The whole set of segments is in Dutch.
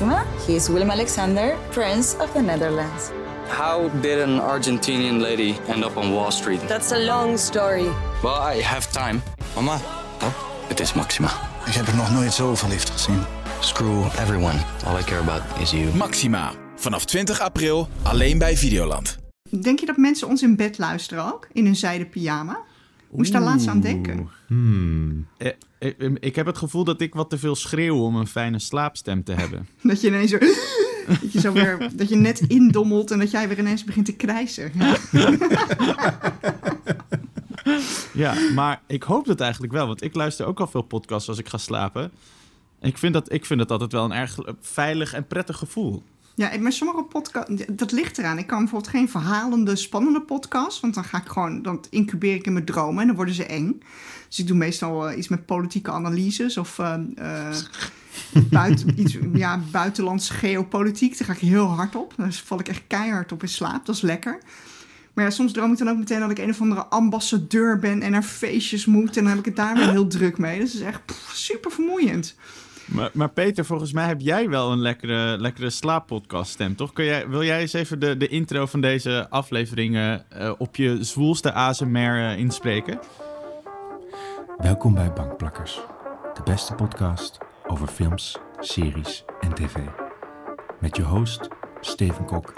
Maxima. He is Willem Alexander, Prince of the Netherlands. How did an Argentinian lady end up on Wall Street? That's a long story. Well, I have time. Mama, Oh, het is Maxima. ik heb er nog nooit zo verliefd gezien. Screw everyone. All I care about is you. Maxima. Vanaf 20 april alleen bij Videoland. Denk je dat mensen ons in bed luisteren ook? In hun zijden pyjama? Moest daar laatst aan denken. Eh, eh, Ik heb het gevoel dat ik wat te veel schreeuw om een fijne slaapstem te hebben. Dat je ineens zo... Dat je, zo weer, dat je net indommelt en dat jij weer ineens begint te krijsen. Ja. Ja, maar ik hoop dat eigenlijk wel, want ik luister ook al veel podcasts als ik ga slapen. En ik vind dat, ik vind dat altijd wel een erg veilig en prettig gevoel. Ja, maar sommige podcasts, dat ligt eraan. Ik kan bijvoorbeeld geen verhalende, spannende podcast, want dan ga ik gewoon, dan incubeer ik in mijn dromen en dan worden ze eng. Dus ik doe meestal eh, iets met politieke analyses of buiten, iets, ja, buitenlandse geopolitiek. Daar ga ik heel hard op. Daar val ik echt keihard op in slaap. Dat is lekker. Maar ja, soms droom ik dan ook meteen dat ik een of andere ambassadeur ben en naar feestjes moet. En dan heb ik het daar weer heel druk mee. Dus het is echt pff, super vermoeiend. Maar, maar Peter, volgens mij heb jij wel een lekkere, lekkere slaappodcast stem, toch? Kun jij, wil jij eens even de, de intro van deze afleveringen eh, op je zwoelste ASMR eh, inspreken? Welkom bij Bankplakkers, de beste podcast over films, series en tv. Met je host Steven Kok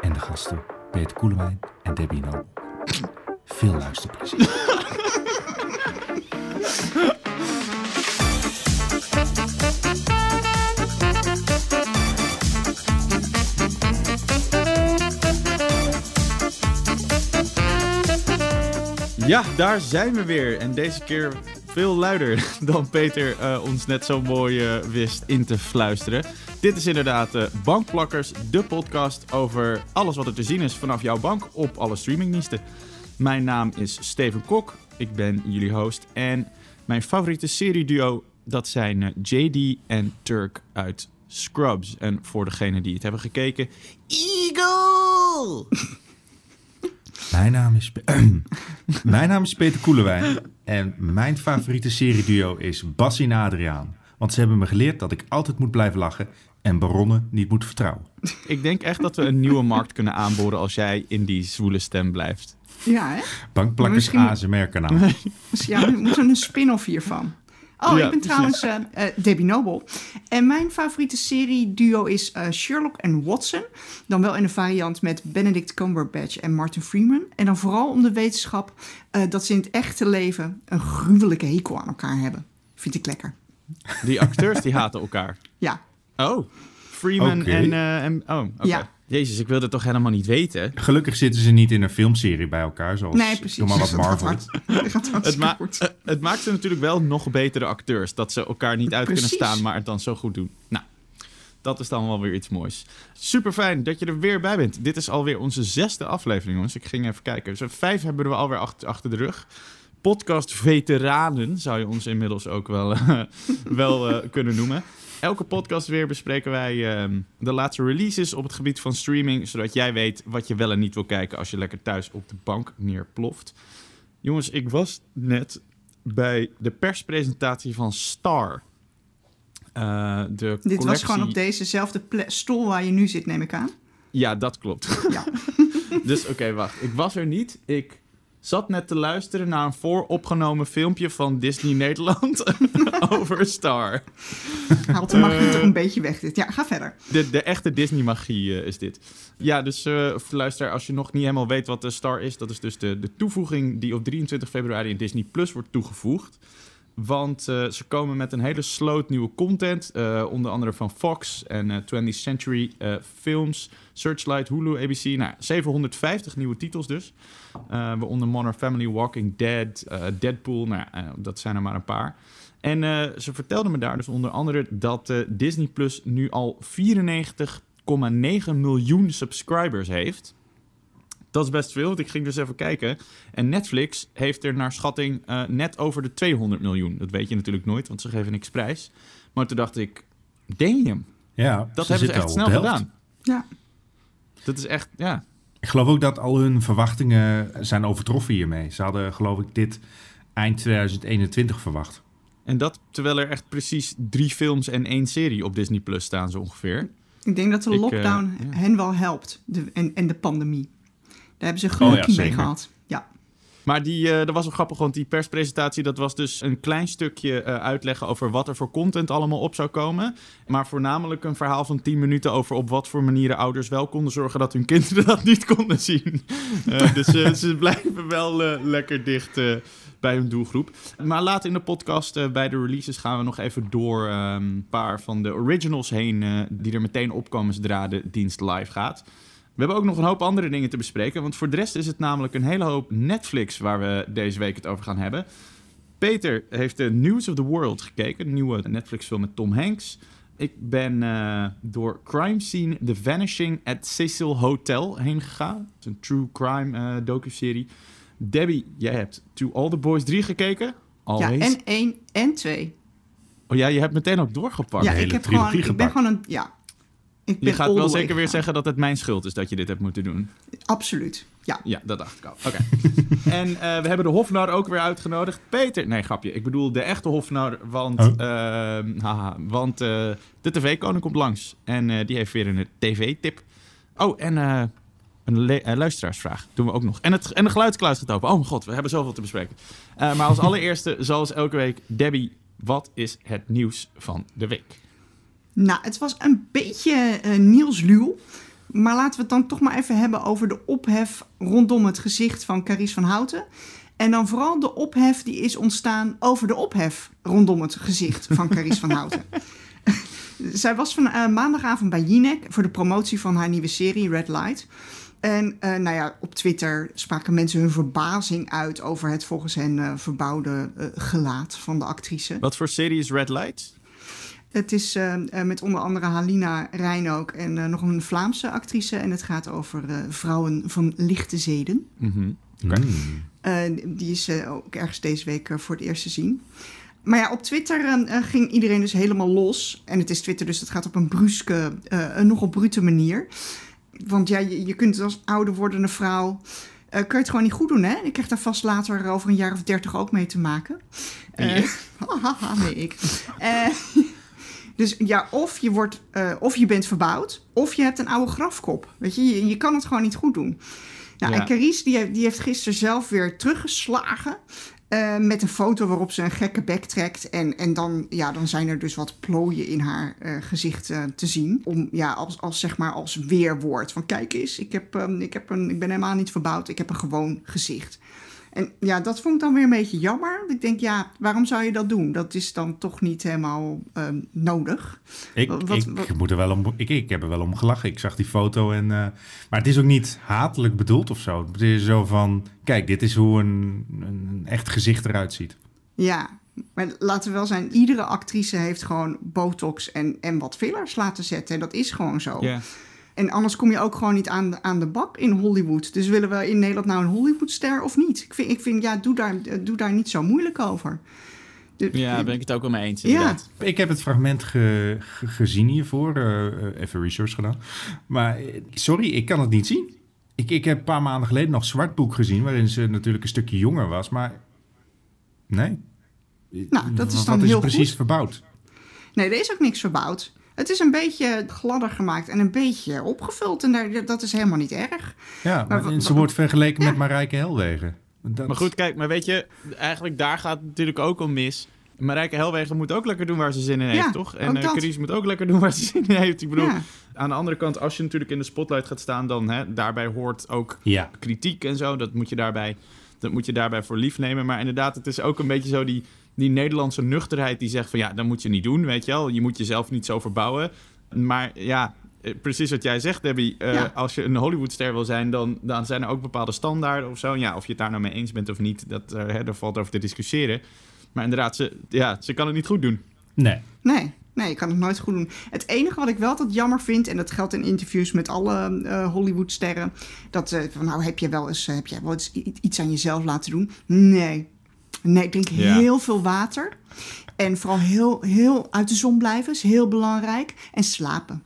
en de gasten Peter Koelewijn en Debbie Nobel. Veel luisterplezier. Ja, daar zijn we weer. En deze keer veel luider dan Peter eh, ons net zo mooi eh, wist in te fluisteren. Dit is inderdaad eh, Bankplakkers, de podcast over alles wat er te zien is vanaf jouw bank op alle streamingdiensten. Mijn naam is Steven Kok, ik ben jullie host. En mijn favoriete serieduo, dat zijn JD en Turk uit Scrubs. En voor degenen die het hebben gekeken, Eagle! Mijn naam is, mijn naam is Peter Koelewijn en mijn favoriete serieduo is Bassie en Adriaan. Want ze hebben me geleerd dat ik altijd moet blijven lachen en baronnen niet moet vertrouwen. Ik denk echt dat we een nieuwe markt kunnen aanboren als jij in die zwoele stem blijft. Ja, hè? Bankplakkers Maar ASMR kanaal. Dus ja, we moeten een spin-off hiervan. Oh, Ja, ik ben trouwens eh, eh, Debbie Noble. En mijn favoriete serie duo is eh, Sherlock en Watson. Dan wel in een variant met Benedict Cumberbatch en Martin Freeman. En dan vooral om de wetenschap eh, dat ze in het echte leven een gruwelijke hekel aan elkaar hebben. Vind ik lekker. Die acteurs die haten elkaar. Ja, Oh, Freeman en, eh, en... Oh, oké. Ja. Jezus, ik wilde het toch helemaal niet weten. Gelukkig zitten ze niet in een filmserie bij elkaar, zoals nee, precies. doe maar wat Dat gaat Marvel. Dat gaat Het, hartstikke ma goed. eh, het maakt ze natuurlijk wel nog betere acteurs. Dat ze elkaar niet uit kunnen staan, maar het dan zo goed doen. Nou, dat is dan wel weer iets moois. Super fijn dat je er weer bij bent. Dit is alweer onze zesde aflevering, jongens. Ik ging even kijken. Dus vijf hebben we alweer achter, achter de rug. Podcast veteranen zou je ons inmiddels ook wel, eh, wel eh, kunnen noemen. Elke podcast weer bespreken wij ehm, de laatste releases op het gebied van streaming, zodat jij weet wat je wel en niet wil kijken als je lekker thuis op de bank neerploft. Jongens, ik was net bij de perspresentatie van Star. Eh, de Dit was collectie- gewoon op dezezelfde stoel waar je nu zit, neem ik aan. Ja, dat klopt. Ja. dus oké, wacht. Ik was er niet. Ik zat net te luisteren naar een vooropgenomen filmpje van Disney Nederland over Star. Haalt de magie toch een beetje weg dit. Ja, ga verder. De, de echte Disney-magie eh, is dit. Ja, dus eh luister, als je nog niet helemaal weet wat de Star is, dat is dus de, de toevoeging die op 23 februari in Disney Plus wordt toegevoegd. Want eh, ze komen met een hele sloot nieuwe content. onder andere van Fox en eh 20th Century Films, Searchlight, Hulu, ABC. Nou, 750 nieuwe titels dus. Eh waaronder Modern Family, Walking Dead, eh, Deadpool. Nou, eh, dat zijn er maar een paar. En eh, ze vertelden me daar dus onder andere dat eh, Disney Plus nu al 94,9 miljoen subscribers heeft. Dat is best veel, want ik ging dus even kijken. En Netflix heeft er naar schatting eh, net over de 200 miljoen. Dat weet je natuurlijk nooit, want ze geven niks prijs. Maar toen dacht ik, damn, Ja, dat ze hebben ze echt snel gedaan. Ja. Dat is echt, ja. Ik geloof ook dat al hun verwachtingen zijn overtroffen hiermee. Ze hadden, geloof ik, dit eind 2021 verwacht. En dat terwijl er echt precies drie films en één serie op Disney Plus staan, zo ongeveer. Ik denk dat de Ik, eh, lockdown ja. hen wel helpt. De, en, en de pandemie. Daar hebben ze geluk mee zeker. gehad. Maar die, eh, dat was wel grappig, want die perspresentatie... dat was dus een klein stukje eh, uitleggen over wat er voor content allemaal op zou komen. Maar voornamelijk een verhaal van 10 minuten over op wat voor manieren ouders wel konden zorgen... dat hun kinderen dat niet konden zien. Eh, dus ze blijven wel lekker dicht bij hun doelgroep. Maar later in de podcast, bij de releases, gaan we nog even door eh, een paar van de originals heen... die er meteen opkomen zodra de dienst live gaat. We hebben ook nog een hoop andere dingen te bespreken. Want voor de rest is het namelijk een hele hoop Netflix waar we deze week het over gaan hebben. Peter heeft de News of the World gekeken. Een nieuwe Netflix-film met Tom Hanks. Ik ben eh, door Crime Scene The Vanishing at Cecil Hotel heen gegaan. Het is een true crime eh docu-serie. Debbie, jij hebt To All the Boys 3 gekeken. ja, Always. en één en twee. Oh ja, je hebt meteen ook doorgepakt. ja, ik heb gewoon, ik ben gewoon een, ja. Ik ben Je gaat wel zeker weer zeggen dat het mijn schuld is dat je dit hebt moeten doen. Absoluut, ja. Ja, dat dacht ik al. Oké. en eh, we hebben de Hofnar ook weer uitgenodigd. Peter, nee grapje, ik bedoel de echte Hofnar, want, Oh. ehm, haha, want eh, de tv-koning komt langs. En eh, die heeft weer een tv-tip. Oh, en eh, een luisteraarsvraag doen we ook nog. En, het, en de geluidskluis gaat open. Oh mijn god, we hebben zoveel te bespreken. Eh, maar als allereerste, zoals elke week, Debbie, wat is het nieuws van de week? Nou, het was een beetje eh, Niels Luw. Maar laten we het dan toch maar even hebben over de ophef rondom het gezicht van Carice van Houten. En dan vooral de ophef die is ontstaan over de ophef rondom het gezicht van Carice van Houten. Zij was van eh, maandagavond bij Jinek voor de promotie van haar nieuwe serie Red Light. En eh, nou ja, op Twitter spraken mensen hun verbazing uit over het volgens hen verbouwde gelaat van de actrice. Wat voor serie is Red Light? Het is eh, eh, met onder andere Halina Rijn ook en eh, nog een Vlaamse actrice. En het gaat over eh, vrouwen van lichte zeden. Mhm. Die is ook ergens deze week voor het eerst te zien. Maar ja, op Twitter ging iedereen dus helemaal los. En het is Twitter, dus het gaat op een bruske, eh, een nogal brute manier. Want ja, je, je kunt als ouder wordende vrouw... eh, kun je het gewoon niet goed doen, hè? Ik krijg daar vast later over een jaar of dertig ook mee te maken. Eh, hahaha, nee, ik. Eh, dus ja, of je, wordt, eh, of je bent verbouwd, of je hebt een oude grafkop. Weet je, je, je kan het gewoon niet goed doen. Nou, Ja. En Carice die, heeft- die heeft gisteren zelf weer teruggeslagen. eh, met een foto waarop ze een gekke bek trekt. En, en dan, ja, dan zijn er dus wat plooien in haar eh, gezicht te zien. Om, ja, als, als, zeg maar als weerwoord. Van kijk eens, ik, heb, ehm, ik, heb een, ik ben helemaal niet verbouwd. Ik heb een gewoon gezicht. En ja, dat vond ik dan weer een beetje jammer. Ik denk, ja, waarom zou je dat doen? Dat is dan toch niet helemaal ehm, nodig. Ik, Wat- ik, wat- moet er wel om, ik, ik heb er wel om gelachen. Ik zag die foto en... eh, maar het is ook niet hatelijk bedoeld of zo. Het is zo van... Kijk, dit is hoe een, een echt gezicht eruit ziet. Ja, maar laten we wel zijn, iedere actrice heeft gewoon botox en, en wat fillers laten zetten. En dat is gewoon zo. Ja. En anders kom je ook gewoon niet aan de, aan de bak in Hollywood. Dus willen we in Nederland nou een Hollywoodster of niet? Ik vind, ik vind ja, doe daar, doe daar niet zo moeilijk over. De- Ja, daar ben ik het ook wel mee eens, Ja. Ik heb het fragment ge- ge- gezien hiervoor. eh, eh, even research gedaan. Maar eh, sorry, ik kan het niet zien. Ik, ik heb een paar maanden geleden nog Zwartboek gezien... waarin ze natuurlijk een stukje jonger was. Maar nee. Nou, dat is Wat dan is heel precies goed. verbouwd? Nee, er is ook niks verbouwd. Het is een beetje gladder gemaakt en een beetje opgevuld. En daar, dat is helemaal niet erg. Ja, Maar ze wordt vergeleken Ja. met Marijke Helwegen. Dat- Maar goed, kijk, maar weet je, eigenlijk daar gaat het natuurlijk ook om mis. Marijke Helwegen moet ook lekker doen waar ze zin in heeft, Ja, toch? En ook uh. Carice moet ook lekker doen waar ze zin in heeft. Ik bedoel, Ja. aan de andere kant, als je natuurlijk in de spotlight gaat staan, dan hè, daarbij hoort ook Ja, kritiek en zo. Dat moet je daarbij, dat moet je daarbij voor lief nemen. Maar inderdaad, het is ook een beetje zo die, die Nederlandse nuchterheid die zegt van ja, dat moet je niet doen, weet je wel. Je moet jezelf niet zo verbouwen. Maar ja, eh, precies wat jij zegt, Debbie. eh, Ja. Als je een Hollywoodster wil zijn, dan, dan zijn er ook bepaalde standaarden of zo. Ja, of je het daar nou mee eens bent of niet, dat, eh, hè, daar valt over te discussiëren. Maar inderdaad, ze, ja, ze kan het niet goed doen. nee. Nee, nee, je kan het nooit goed doen. Het enige wat ik wel altijd jammer vind, en dat geldt in interviews met alle eh, Hollywoodsterren, dat eh, van nou heb je wel eens, heb jij wel eens iets aan jezelf laten doen? Nee. Nee, ik drink Ja. heel veel water. En vooral heel, heel uit de zon blijven is heel belangrijk. En slapen.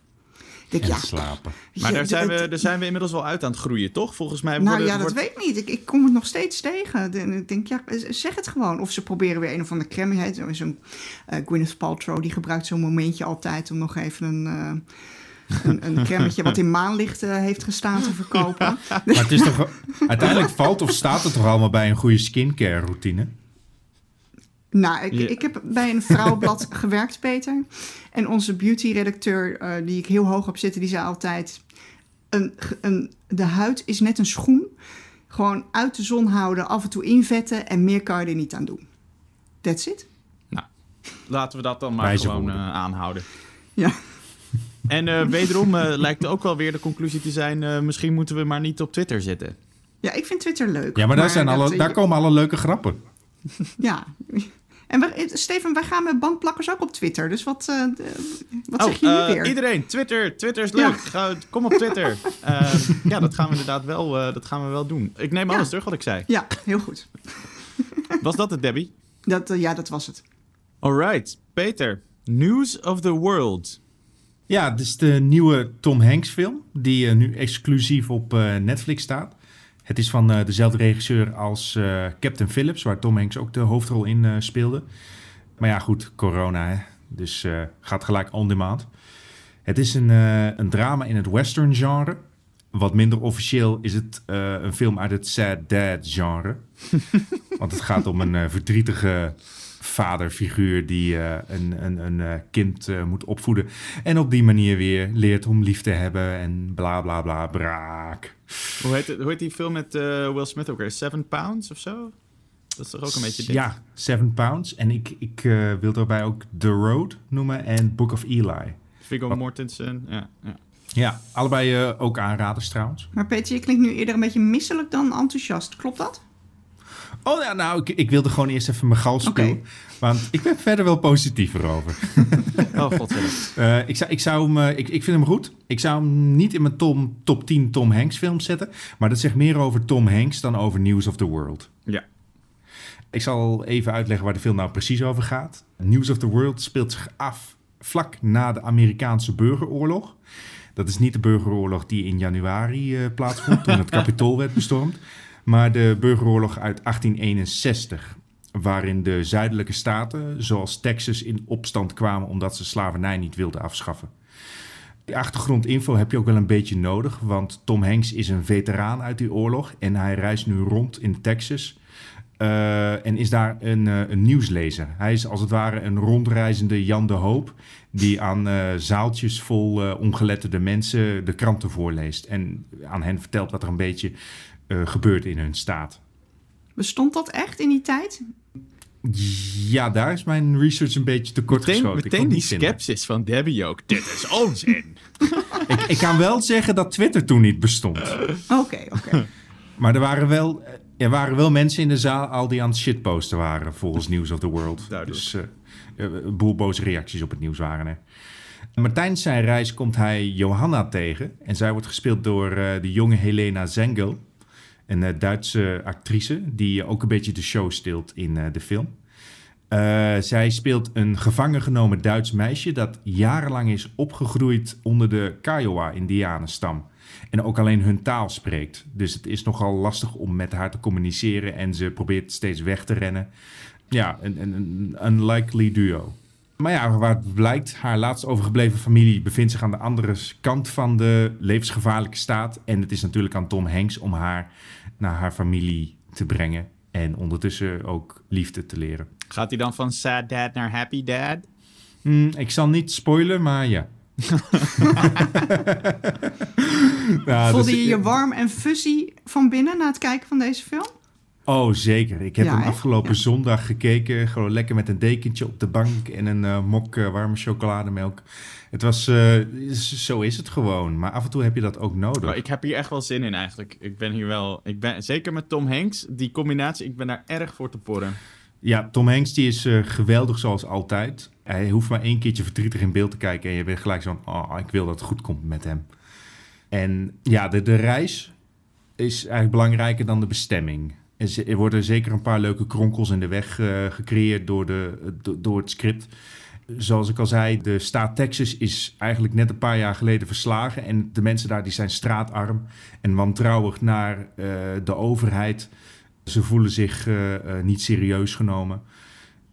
Denk, En ja, slapen. Maar ja, daar zijn, we, daar zijn we inmiddels wel uit aan het groeien, toch? Volgens mij Nou worden, ja, dat wordt- weet ik niet. Ik, ik kom het nog steeds tegen. En ik denk, ja, zeg het gewoon. Of ze proberen weer een of andere crème. Zo'n eh Gwyneth Paltrow, die gebruikt zo'n momentje altijd... om nog even een, eh een, een cremmetje wat in maanlicht eh, heeft gestaan te verkopen. Maar het is toch... Uiteindelijk valt of staat het toch allemaal bij een goede skincare routine? Nou, ik, Ja. ik heb bij een vrouwenblad gewerkt, Peter. En onze beauty-redacteur, eh, die ik heel hoog heb zitten, die zei altijd... Een, een, de huid is net een schoen. Gewoon uit de zon houden, af en toe invetten... en meer kan je er niet aan doen. That's it. Nou, laten we dat dan maar Wijze gewoon eh, aanhouden. Ja. En eh, wederom eh, lijkt ook wel weer de conclusie te zijn... eh, misschien moeten we maar niet op Twitter zitten. Ja, ik vind Twitter leuk. Ja, maar daar, zijn dat, alle, daar komen alle leuke grappen. Ja. En we, eh, Steven, wij gaan met bandplakkers ook op Twitter. Dus wat, eh, wat oh, zeg je nu eh, weer? Iedereen, Twitter. Twitter is Ja. leuk. Ga, kom op Twitter. Eh, ja, dat gaan we inderdaad wel, eh, dat gaan we wel doen. Ik neem Ja. alles terug wat ik zei. Ja, heel goed. Was dat het, Debbie? Dat, ja, dat was het. Alright, Peter. News of the world. Ja, het is de nieuwe Tom Hanks film, die nu exclusief op eh, Netflix staat. Het is van eh, dezelfde regisseur als eh, Captain Phillips, waar Tom Hanks ook de hoofdrol in eh, speelde. Maar ja, goed, corona, hè? dus gaat gelijk on demand. Het is een, een drama in het western genre. Wat minder officieel is het een film uit het sad dad genre. Want het gaat om een verdrietige vaderfiguur die eh, een, een, een eh, kind eh, moet opvoeden. En op die manier weer leert om lief te hebben en bla bla bla braak. Hoe heet, het, hoe heet die film met eh, Will Smith ook weer? Seven Pounds of zo? Dat is toch ook een beetje dit? Ja, Seven Pounds. En ik, ik eh, wil daarbij ook The Road noemen en Book of Eli. Viggo Oh. Mortensen. Ja, ja. Ja, allebei eh, ook aanraders trouwens. Maar Peter, je klinkt nu eerder een beetje misselijk dan enthousiast. Klopt dat? Oh ja, nou, ik, ik wilde gewoon eerst even mijn gal. Oké. Want ik ben verder wel positiever over. Oh, godzijdank. Eh, ik, zou, ik, zou hem, eh, ik, ik vind hem goed. Ik zou hem niet in mijn tom, top 10 Tom Hanks films zetten. Maar dat zegt meer over Tom Hanks dan over News of the World. Ja. Ik zal even uitleggen waar de film nou precies over gaat. News of the World speelt zich af vlak na de Amerikaanse burgeroorlog. Dat is niet de burgeroorlog die in januari eh, plaatsvond toen het kapitool werd bestormd. Maar de burgeroorlog uit 1861. Waarin de zuidelijke staten, zoals Texas, in opstand kwamen omdat ze slavernij niet wilden afschaffen. Die achtergrondinfo heb je ook wel een beetje nodig, want Tom Hanks is een veteraan uit die oorlog en hij reist nu rond in Texas eh, en is daar een, eh, een nieuwslezer. Hij is als het ware een rondreizende Jan de Hoop die aan eh, zaaltjes vol ongeletterde mensen de kranten voorleest en aan hen vertelt wat er een beetje gebeurt in hun staat. Bestond dat echt in die tijd? Ja, daar is mijn research een beetje tekort Meteen, geschoten. Meteen die skepsis van Debbie ook. Dit is onzin. Ik, ik kan wel zeggen dat Twitter toen niet bestond. Oké, oké. Maar er waren wel, er waren wel mensen in de zaal al die aan het shitposten waren, volgens News of the World. Duidelijk. Dus eh, een boel boze reacties op het nieuws waren er. Maar tijdens zijn reis komt hij Johanna tegen. En zij wordt gespeeld door eh, de jonge Helena Zengel. Een eh, Duitse actrice die ook een beetje de show stilt in eh, de film. Eh, zij speelt een gevangen genomen Duits meisje dat jarenlang is opgegroeid onder de Kiowa-Indianenstam. En ook alleen hun taal spreekt. Dus het is nogal lastig om met haar te communiceren en ze probeert steeds weg te rennen. Ja, een, een, een unlikely duo. Maar ja, waar het blijkt, haar laatst overgebleven familie bevindt zich aan de andere kant van de levensgevaarlijke staat. En het is natuurlijk aan Tom Hanks om haar naar haar familie te brengen. En ondertussen ook liefde te leren. Gaat hij dan van sad dad naar happy dad? Hmm, ik zal niet spoilen, maar ja. Nou, Voelde dus- je je warm en fuzzy van binnen na het kijken van deze film? Oh, zeker. Ik heb Ja, hem afgelopen Ja. zondag gekeken. Gewoon lekker met een dekentje op de bank en een eh, mok eh, warme chocolademelk. Het was, eh, zo is het gewoon. Maar af en toe heb je dat ook nodig. Maar ik heb hier echt wel zin in eigenlijk. Ik ben hier wel... Ik ben, zeker met Tom Hanks, die combinatie, ik ben daar erg voor te porren. Ja, Tom Hanks die is geweldig zoals altijd. Hij hoeft maar één keertje verdrietig in beeld te kijken... en je bent gelijk zo van, oh, ik wil dat het goed komt met hem. En ja, de, de reis is eigenlijk belangrijker dan de bestemming. Er, worden zeker een paar leuke kronkels in de weg eh, gecreëerd door, de, do- door het script. zoals ik al zei, de staat Texas is eigenlijk net een paar jaar geleden verslagen. En de mensen daar die zijn straatarm en wantrouwig naar uh, de overheid. Ze voelen zich uh, niet serieus genomen.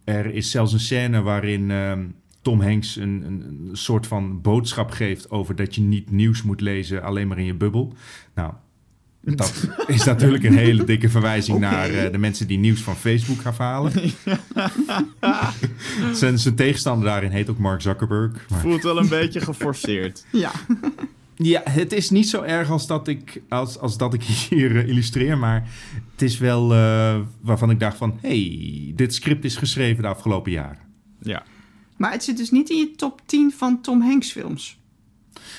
Er is zelfs een scène waarin ehm, Tom Hanks een, een, soort van boodschap geeft over dat je niet nieuws moet lezen, alleen maar in je bubbel. Nou, dat is natuurlijk een hele dikke verwijzing okay. naar uh, de mensen die nieuws van Facebook gaan halen. zijn, zijn tegenstander daarin heet ook Mark Zuckerberg. Maar... Voelt wel een beetje geforceerd. ja. Ja, het is niet zo erg als dat ik, als, als dat ik hier uh, illustreer. Maar het is wel uh, waarvan ik dacht van... hey, dit script is geschreven de afgelopen jaren. Ja. Maar het zit dus niet in je top 10 van Tom Hanks films?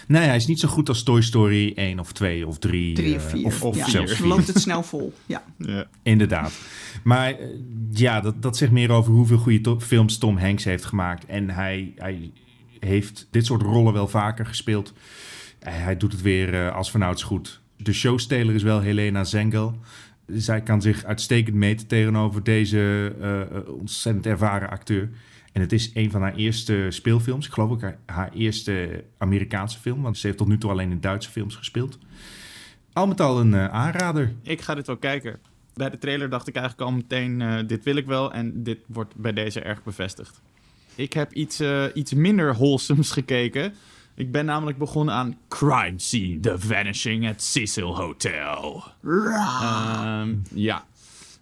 Nee, hij is niet zo goed als Toy Story 1 of 2 of 3. 3 of 4. Uh, of, of ja, zelfs 4. loopt het snel vol. Ja. ja. Inderdaad. Maar uh, ja, dat, dat zegt meer over hoeveel goede to films Tom Hanks heeft gemaakt. En hij, hij heeft dit soort rollen wel vaker gespeeld. Uh, hij doet het weer uh, als vanouds goed. De showsteler is wel Helena Zengel. Zij kan zich uitstekend meten tegenover deze uh, ontzettend ervaren acteur. En het is een van haar eerste speelfilms. Ik geloof ook haar, haar, eerste Amerikaanse film. Want ze heeft tot nu toe alleen in Duitse films gespeeld. Al met al een uh, aanrader. Ik ga dit wel kijken. Bij de trailer dacht ik eigenlijk al meteen, uh, dit wil ik wel. En dit wordt bij deze erg bevestigd. Ik heb iets, uh, iets minder wholesomes gekeken. Ik ben namelijk begonnen aan Crime Scene, The Vanishing at Cecil Hotel. Um, ja.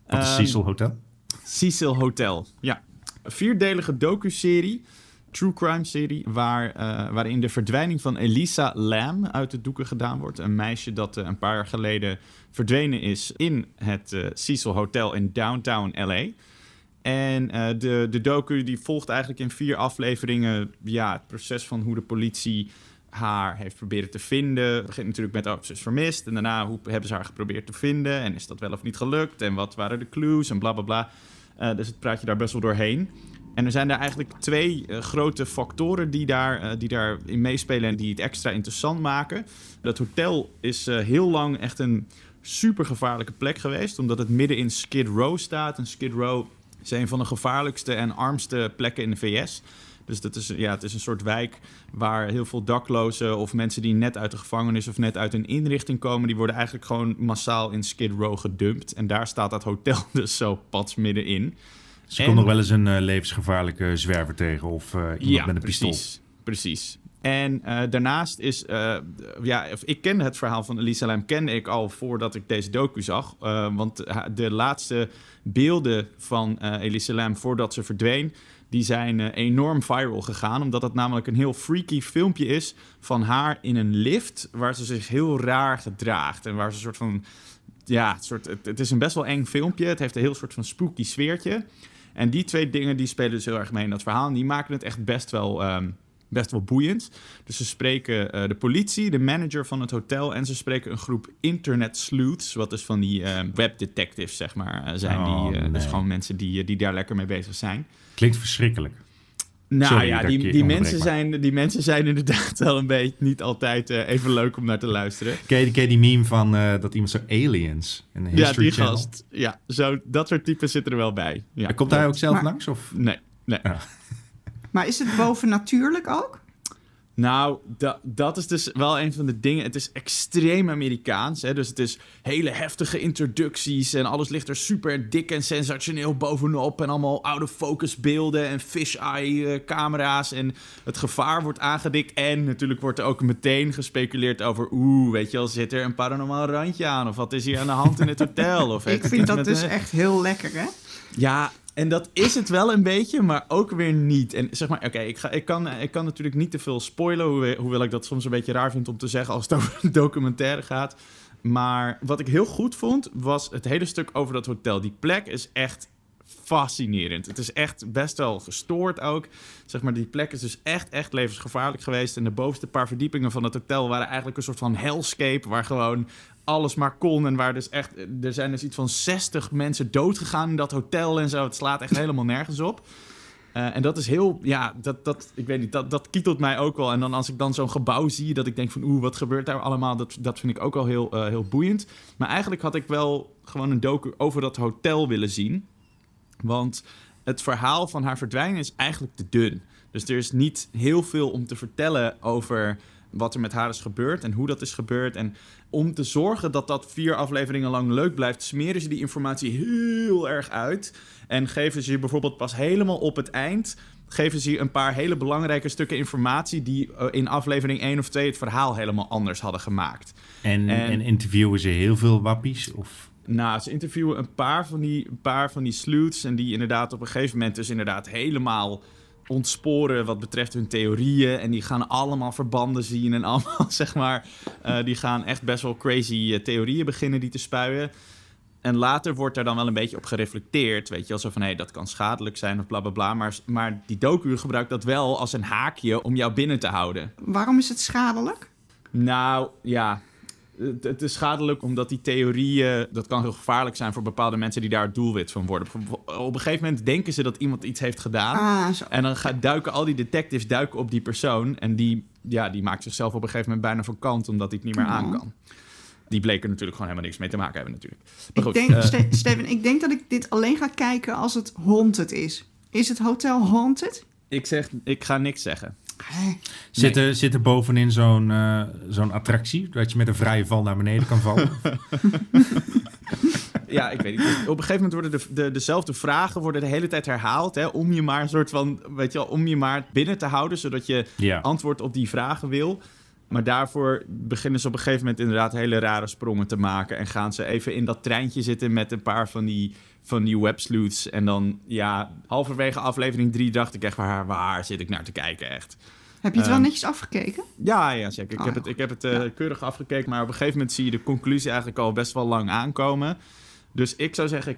Wat is um, Cecil Hotel? Cecil Hotel, ja vierdelige docu-serie, true crime serie, waar, uh, waarin de verdwijning van Elisa Lam uit de doeken gedaan wordt. Een meisje dat uh, een paar jaar geleden verdwenen is in het uh, Cecil Hotel in downtown LA. En de, de docu die volgt eigenlijk in vier afleveringen ja, het proces van hoe de politie haar heeft proberen te vinden. Het begint natuurlijk met, oh, ze is vermist. En daarna, hoe hebben ze haar geprobeerd te vinden? En is dat wel of niet gelukt? En wat waren de clues? En bla, bla, bla. Uh, dus het praat je daar best wel doorheen. En er zijn er eigenlijk twee uh, grote factoren die, daar, uh, die daarin meespelen en die het extra interessant maken. Dat hotel is heel lang echt een super gevaarlijke plek geweest, omdat het midden in Skid Row staat. En Skid Row is een van de gevaarlijkste en armste plekken in de VS. Dus dat is, ja, het is een soort wijk waar heel veel daklozen of mensen die net uit de gevangenis of net uit een inrichting komen, die worden eigenlijk gewoon massaal in Skid Row gedumpt. En daar staat dat hotel dus zo pats middenin. Dus er komt nog wel eens een uh, levensgevaarlijke zwerver tegen of uh, iemand ja, met een precies, pistool. Precies. En uh, daarnaast is, uh, ja, ik kende het verhaal van Elisa Lam kende ik al voordat ik deze docu zag. Uh, want de laatste beelden van Elisa Lam voordat ze verdween, die zijn uh, enorm viral gegaan. Omdat het namelijk een heel freaky filmpje is van haar in een lift. Waar ze zich heel raar gedraagt. En waar ze een soort van. Ja, soort, het, het, is een best wel eng filmpje. Het heeft een heel soort van spooky sfeertje. En die twee dingen die spelen dus heel erg mee in dat verhaal. En die maken het echt best wel. Um, best wel boeiend. Dus ze spreken uh, de politie, de manager van het hotel... en ze spreken een groep internet sleuths... wat dus van die uh, webdetectives, zeg maar, uh, zijn. Oh, die, nee. Dus gewoon mensen die, die daar lekker mee bezig zijn. Klinkt verschrikkelijk. Nou Sorry ja, die, die, mensen zijn, die mensen zijn inderdaad wel een beetje... niet altijd even leuk om naar te luisteren. Ken je, ken je die meme van eh, dat iemand zo aliens? Ja, History die Channel? gast. Ja, zo, dat soort types zitten er wel bij. Ja, Komt hij ook zelf Maar- langs? Of? Nee, nee. Ja. Maar is het bovennatuurlijk ook? Nou, da- dat is dus wel een van de dingen. Het is extreem Amerikaans. Hè? Dus het is hele heftige introducties. En alles ligt er super dik en sensationeel bovenop. En allemaal out-of-focus beelden en fish-eye camera's. En het gevaar wordt aangedikt. En natuurlijk wordt er ook meteen gespeculeerd over... Oeh, weet je wel, zit er een paranormaal randje aan? Of wat is hier aan de hand in het hotel? Of Ik vind dat dus een- echt heel lekker, hè? ja, en dat is het wel een beetje, maar ook weer niet. En zeg maar, oké, ik, ga, ik, kan, ik kan natuurlijk niet te veel spoilen, hoewel, hoewel ik dat soms een beetje raar vind om te zeggen als het over een documentaire gaat. Maar wat ik heel goed vond, was het hele stuk over dat hotel. Die plek is echt fascinerend. Het is echt best wel gestoord ook. Zeg maar, die plek is dus echt, echt levensgevaarlijk geweest. En de bovenste paar verdiepingen van het hotel waren eigenlijk een soort van hellscape... waar gewoon alles maar kon. En waar dus echt... Er zijn dus iets van 60 mensen doodgegaan in dat hotel en zo. Het slaat echt helemaal nergens op. Uh, en dat is heel, ja, dat, dat, ik weet niet, dat, dat kietelt mij ook wel. En dan als ik dan zo'n gebouw zie, dat ik denk van, oeh, wat gebeurt daar allemaal? Dat, dat vind ik ook al heel, uh, heel boeiend. Maar eigenlijk had ik wel gewoon een docu over dat hotel willen zien. Want het verhaal van haar verdwijnen is eigenlijk te dun. Dus er is niet heel veel om te vertellen over wat er met haar is gebeurd en hoe dat is gebeurd. En om te zorgen dat dat vier afleveringen lang leuk blijft, smeren ze die informatie heel erg uit. En geven ze je bijvoorbeeld pas helemaal op het eind. Geven ze je een paar hele belangrijke stukken informatie. die eh, in aflevering 1 of 2 het verhaal helemaal anders hadden gemaakt. En, En- en interviewen ze heel veel wappies? Of... Nou, ze interviewen een paar van die, een paar van die sleuths. En die inderdaad op een gegeven moment dus inderdaad helemaal ontsporen wat betreft hun theorieën. En die gaan allemaal verbanden zien en allemaal, zeg maar... eh, die gaan echt best wel crazy eh, theorieën beginnen die te spuien. En later wordt er dan wel een beetje op gereflecteerd. Weet je zo van, hé, dat kan schadelijk zijn of bla bla bla. Maar, maar die docu gebruikt dat wel als een haakje om jou binnen te houden. Waarom is het schadelijk? Nou, ja. Het, het is schadelijk omdat die theorieën... dat kan heel gevaarlijk zijn voor bepaalde mensen die daar het doelwit van worden. Op een gegeven moment denken ze dat iemand iets heeft gedaan. Ah. En dan gaan, duiken al die detectives duiken op die persoon. En die, ja, die maakt zichzelf op een gegeven moment bijna van kant... omdat hij het niet meer Oh. aan kan. Die bleken natuurlijk gewoon helemaal niks mee te maken hebben natuurlijk. Maar Ik denk, eh, Ste- Steven, ik denk dat ik dit alleen ga kijken als het haunted is. Is het hotel haunted? ik zeg, ik ga niks zeggen. Hè? Zit, er, zit er bovenin zo'n eh, zo'n attractie, dat je met een vrije val naar beneden kan vallen? Ja, ik weet niet. Dus op een gegeven moment worden de, de, dezelfde vragen worden de hele tijd herhaald. Hè, om je maar een soort van, weet je wel, om je maar binnen te houden, zodat je ja. antwoord op die vragen wil. Maar daarvoor beginnen ze op een gegeven moment inderdaad hele rare sprongen te maken. En gaan ze even in dat treintje zitten met een paar van die, van die websleuths. En dan, ja, halverwege aflevering drie dacht ik echt, waar, waar zit ik naar te kijken, echt. Heb je het wel Ehm, netjes afgekeken? Ja, ja zeker. Ik Oh, heb het, ik heb het eh, keurig afgekeken, maar op een gegeven moment zie je de conclusie eigenlijk al best wel lang aankomen. Dus ik zou zeggen,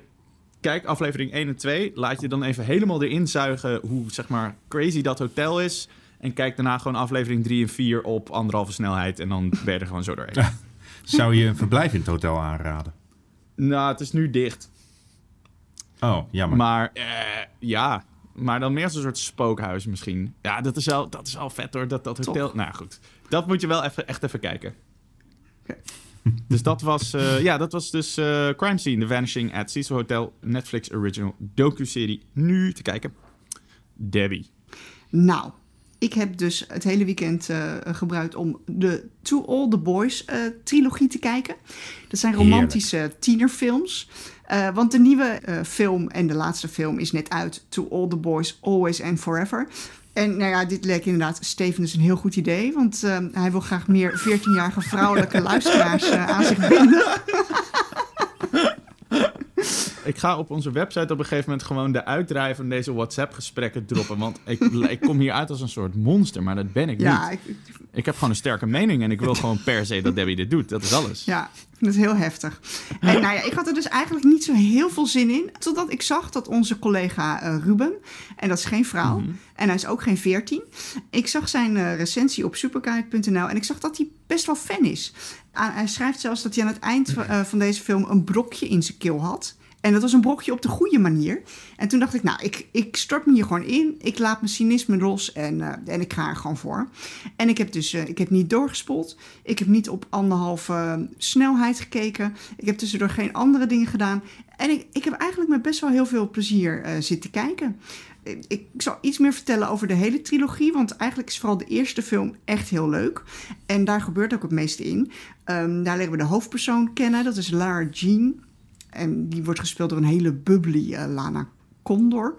kijk aflevering 1 en 2. Laat je dan even helemaal erin zuigen hoe zeg maar crazy dat hotel is. En kijk daarna gewoon aflevering 3 en 4 op anderhalve snelheid. En dan ben je er gewoon zo doorheen. Zou je een verblijf in het hotel aanraden? nou, het is nu dicht. Oh, jammer. Maar eh, ja, maar dan meer als een soort spookhuis misschien. Ja, dat is wel, dat is wel vet hoor, dat, dat hotel. Toch? Nou goed, dat moet je wel even, echt even kijken. Dus dat was, eh, ja, dat was dus eh, Crime Scene, The Vanishing at Cecil Hotel, Netflix original docu-serie. Nu te kijken. Debbie. Nou, ik heb dus het hele weekend eh, gebruikt om de To All The Boys eh, trilogie te kijken. Dat zijn romantische tienerfilms. Eh, want de nieuwe eh, film en de laatste film is net uit. To All The Boys, Always and Forever. En nou ja, dit leek inderdaad Steven dus een heel goed idee. Want eh, hij wil graag meer 14-jarige vrouwelijke luisteraars aan zich binden. Ik ga op onze website op een gegeven moment gewoon de uitdraai van deze WhatsApp-gesprekken droppen. Want ik, ik kom hier uit als een soort monster, maar dat ben ik Ja, niet. ik, Ik heb gewoon een sterke mening en ik wil gewoon per se dat Debbie dit doet. Dat is alles. Ja, ik vind het heel heftig. En nou ja, ik had er dus eigenlijk niet zo heel veel zin in. Totdat ik zag dat onze collega eh, Ruben, en dat is geen vrouw, en hij is ook geen 14. Ik zag zijn eh, recensie op superguide.nl en ik zag dat hij best wel fan is. Ah, hij schrijft zelfs dat hij aan het eind van- eh, van deze film een brokje in zijn keel had. En dat was een brokje op de goede manier. En toen dacht ik, nou, ik, ik stort me hier gewoon in. Ik laat mijn cynisme los en, eh, en ik ga er gewoon voor. En ik heb dus eh, ik heb niet doorgespoeld. Ik heb niet op anderhalve eh, snelheid gekeken. Ik heb tussendoor geen andere dingen gedaan. En ik, ik heb eigenlijk met best wel heel veel plezier zitten kijken. Ik, ik zal iets meer vertellen over de hele trilogie. Want eigenlijk is vooral de eerste film echt heel leuk. En daar gebeurt ook het meeste in. Ehm, daar leren we de hoofdpersoon kennen. Dat is Lara Jean. En die wordt gespeeld door een hele bubbly eh, Lana Condor.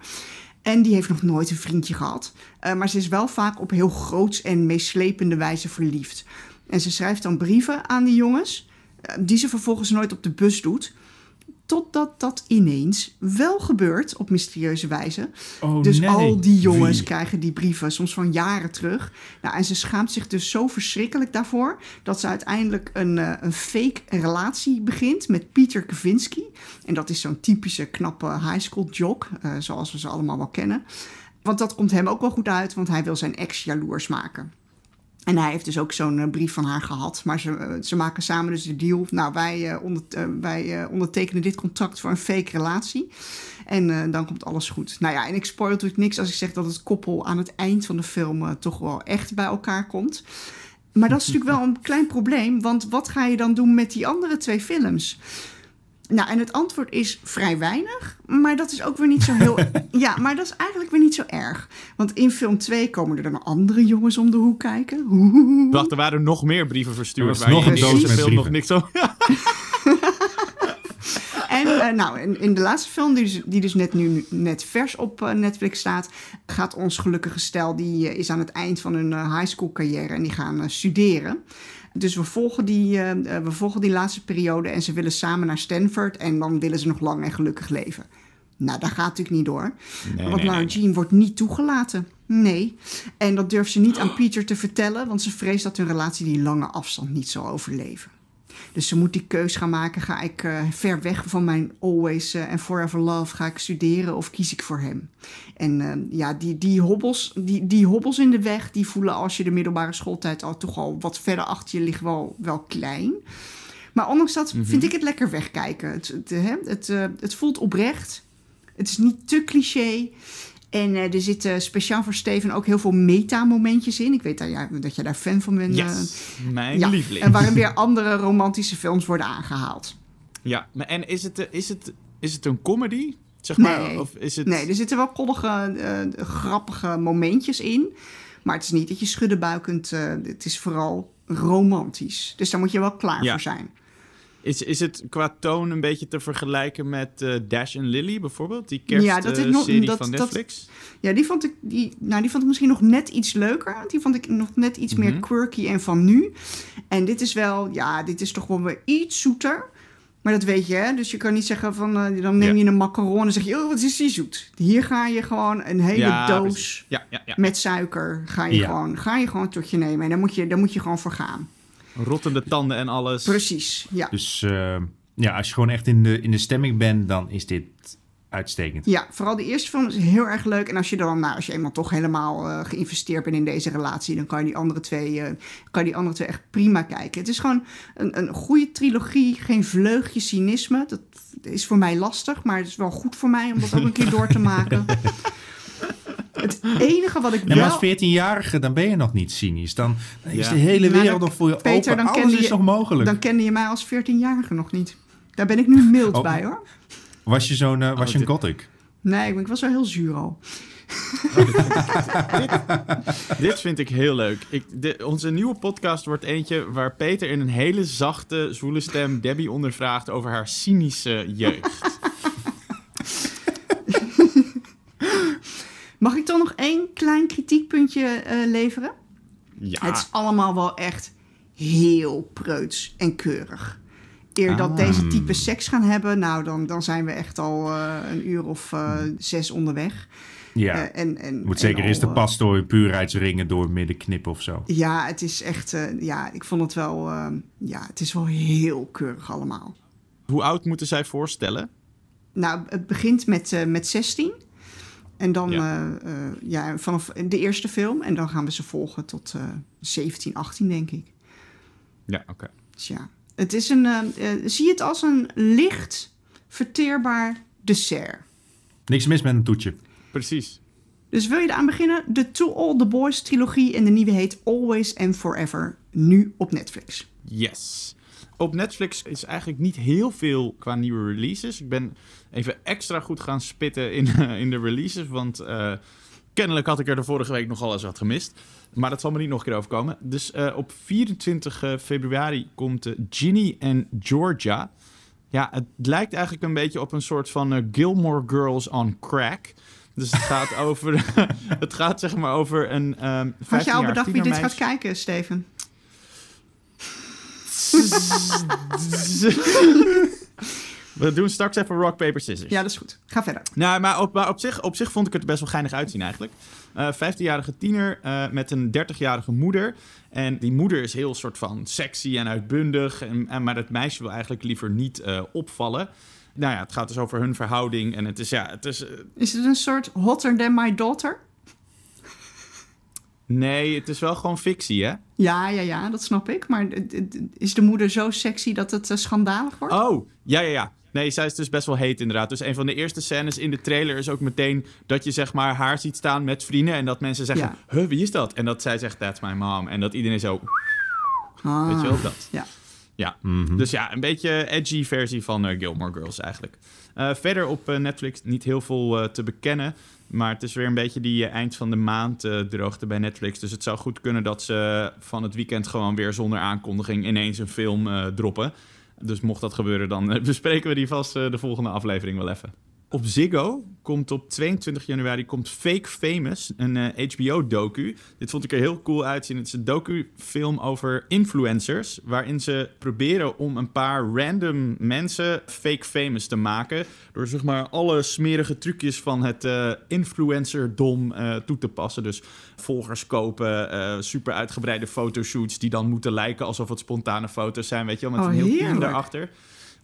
En die heeft nog nooit een vriendje gehad. Eh, maar ze is wel vaak op heel groots en meeslepende wijze verliefd. En ze schrijft dan brieven aan die jongens, eh, die ze vervolgens nooit op de bus doet. Totdat dat ineens wel gebeurt op mysterieuze wijze. Oh, dus nee. al die jongens Wie? krijgen die brieven, soms van jaren terug. Nou, en ze schaamt zich dus zo verschrikkelijk daarvoor... dat ze uiteindelijk een, eh, een fake relatie begint met Pieter Kavinsky. En dat is zo'n typische knappe high school jock, eh, zoals we ze allemaal wel kennen. Want dat komt hem ook wel goed uit, want hij wil zijn ex jaloers maken. En hij heeft dus ook zo'n eh, brief van haar gehad. Maar ze, eh, ze maken samen dus de deal. Nou, wij, eh, onder, wij ondertekenen dit contract voor een fake relatie. En dan komt alles goed. Nou ja, en ik spoil natuurlijk niks als ik zeg dat het koppel aan het eind van de film toch wel echt bij elkaar komt. Maar dat is natuurlijk wel een klein probleem. Want wat ga je dan doen met die andere twee films? Nou, en het antwoord is vrij weinig. Maar dat is ook weer niet zo heel... ja, maar dat is eigenlijk weer niet zo erg. Want in film 2 komen er dan andere jongens om de hoek kijken. Wacht, er waren nog meer brieven verstuurd. Er was waar nog je in een deze doos met film nog niks zo... En eh, nou, in, in de laatste film, die dus, die dus net nu net vers op eh, Netflix staat, gaat ons gelukkige stel, die eh, is aan het eind van hun high school carrière en die gaan studeren. Dus we volgen, die, eh, eh, we volgen die laatste periode en ze willen samen naar Stanford en dan willen ze nog lang en gelukkig leven. Nou, dat gaat natuurlijk niet door. Nee, want nee, Lara nee. Jean wordt niet toegelaten. Nee. En dat durft ze niet aan Peter te vertellen, want ze vreest dat hun relatie die lange afstand niet zal overleven. Dus ze moet die keus gaan maken. Ga ik eh, ver weg van mijn always eh, and forever love, ga ik studeren of kies ik voor hem? En eh, ja, die, die, hobbels, die, die hobbels in de weg, die voelen als je de middelbare schooltijd al toch al wat verder achter je ligt wel, wel klein. Maar ondanks dat vind ik het lekker wegkijken. Het, het, het, eh, het voelt oprecht. Het is niet te cliché. En eh, er zitten speciaal voor Steven ook heel veel meta-momentjes in. Ik weet dat, ja, dat je daar fan van bent. eh. Yes, mijn ja, lieveling. En waarin weer andere romantische films worden aangehaald. Ja, maar en is het, eh, is het, is het een comedy? Zeg maar, Nee. of is het... Nee, er zitten wel koddige, grappige momentjes in. Maar het is niet dat je schuddenbuikend... eh het is vooral romantisch. Dus daar moet je wel klaar Ja. voor zijn. Is, is het qua toon een beetje te vergelijken met eh, Dash en Lily bijvoorbeeld? Die Ja, kerstserie dat- van Netflix? Ja, die vond, ik, die, nou, die vond ik misschien nog net iets leuker. Die vond ik nog net iets meer quirky en van nu. En dit is wel... Ja, dit is toch wel weer iets zoeter. Maar dat weet je, hè? Dus je kan niet zeggen van... eh, dan neem Ja. je een macaron en zeg je... Oh, wat is die zoet? Hier ga je gewoon een hele Ja, doos... Ja, ja, ja. met suiker ga je, Ja. gewoon, ga je gewoon tot je nemen. En daar moet je, daar moet je gewoon voor gaan. Rottende tanden en alles. Precies, ja. Dus eh, ja, als je gewoon echt in de, in de stemming bent, dan is dit uitstekend. Ja, vooral de eerste film is heel erg leuk. En als je dan, nou, als je eenmaal toch helemaal eh, geïnvesteerd bent in deze relatie, dan kan je die andere twee, eh, kan je die andere twee echt prima kijken. Het is gewoon een, een goede trilogie, geen vleugje cynisme. Dat is voor mij lastig, maar het is wel goed voor mij om dat ook een keer door te maken. Het enige wat ik En maar wel... als 14-jarige, dan ben je nog niet cynisch. Dan, dan is de hele Nou, wereld dan- nog voor je Peter, open. dan Alles kende is je- nog mogelijk. Dan kende je mij als 14-jarige nog niet. Daar ben ik nu mild Oh. bij, hoor. Was je zo'n eh, was je een gothic? Nee, ik was wel heel zuur al. Dit vind ik heel leuk. Ik, de- onze nieuwe podcast wordt eentje waar Peter in een hele zachte, zwoele stem Debbie ondervraagt over haar cynische jeugd. Mag ik toch nog één klein kritiekpuntje eh, leveren? Ja, Het is allemaal wel echt heel preuts en keurig. Eer dat Ah. deze type seks gaan hebben, nou dan, dan zijn we echt al eh, een uur of eh, zes onderweg. Ja. Eh, en, en, Moet en zeker eerst de pastoor puurheidsringen door midden knippen of zo. Ja, het is echt, eh, ja, ik vond het wel, ja, het is wel heel keurig allemaal. hoe oud moeten zij voorstellen? Nou, het begint met, eh, met 16. En dan Ja. eh, eh, ja, vanaf de eerste film. En dan gaan we ze volgen tot eh 17, 18, denk ik. Ja, oké. Dus ja, het is een, eh, eh, zie het als een licht verteerbaar dessert. Niks mis met een toetje. Precies. Dus wil je eraan beginnen? De To All The Boys trilogie en de nieuwe heet Always and Forever. Nu op Netflix. Yes. Op Netflix is eigenlijk niet heel veel qua nieuwe releases. Ik ben even extra goed gaan spitten in, eh, in de releases, want eh, kennelijk had ik er de vorige week nogal eens wat gemist. Maar dat zal me niet nog een keer overkomen. Dus eh, op 24 eh, februari komt Ginny en Georgia. Ja, het lijkt eigenlijk een beetje op een soort van Gilmore Girls on crack. Dus het gaat over, het gaat zeg maar over een ehm Had je al 15-jarig bedacht wie dit gaat kijken, Steven? We doen straks even rock, paper, scissors. Ja, dat is goed. Ga verder. Nou, maar op, maar op, zich, op zich vond ik het er best wel geinig uitzien eigenlijk. Eh 15-jarige tiener eh, met een 30-jarige moeder. En die moeder is heel soort van sexy en uitbundig. En, en, maar het meisje wil eigenlijk liever niet eh, opvallen. Nou ja, het gaat dus over hun verhouding. En het is, ja, het is... Is het een soort hotter than my daughter? Nee, het is wel gewoon fictie, hè? Ja, ja, ja, dat snap ik. Maar is de moeder zo sexy dat het eh, schandalig wordt? Oh, ja, ja, ja. Nee, zij is dus best wel heet inderdaad. Dus een van de eerste scènes in de trailer is ook meteen dat je zeg maar haar ziet staan met vrienden en dat mensen zeggen, Ja. huh, wie is dat? En dat zij zegt, that's my mom. En dat iedereen zo, Ah, weet je wel, dat. Ja. Ja, Mhm. dus ja, een beetje edgy versie van eh, Gilmore Girls eigenlijk. Eh, verder op Netflix niet heel veel te bekennen. Maar het is weer een beetje die eh, eind van de maand eh, droogte bij Netflix. Dus het zou goed kunnen dat ze van het weekend gewoon weer zonder aankondiging ineens een film eh, droppen. Dus mocht dat gebeuren, dan bespreken we die vast de volgende aflevering wel even. Op Ziggo komt op 22 januari komt Fake Famous, een eh, HBO-docu. Dit vond ik er heel cool uitzien. Het is een docu-film over influencers, waarin ze proberen om een paar random mensen fake famous te maken. Door zeg maar alle smerige trucjes van het eh influencerdom eh, toe te passen. Dus volgers kopen, eh, super uitgebreide fotoshoots die dan moeten lijken alsof het spontane foto's zijn, weet je wel, met Oh, een heel team daarachter.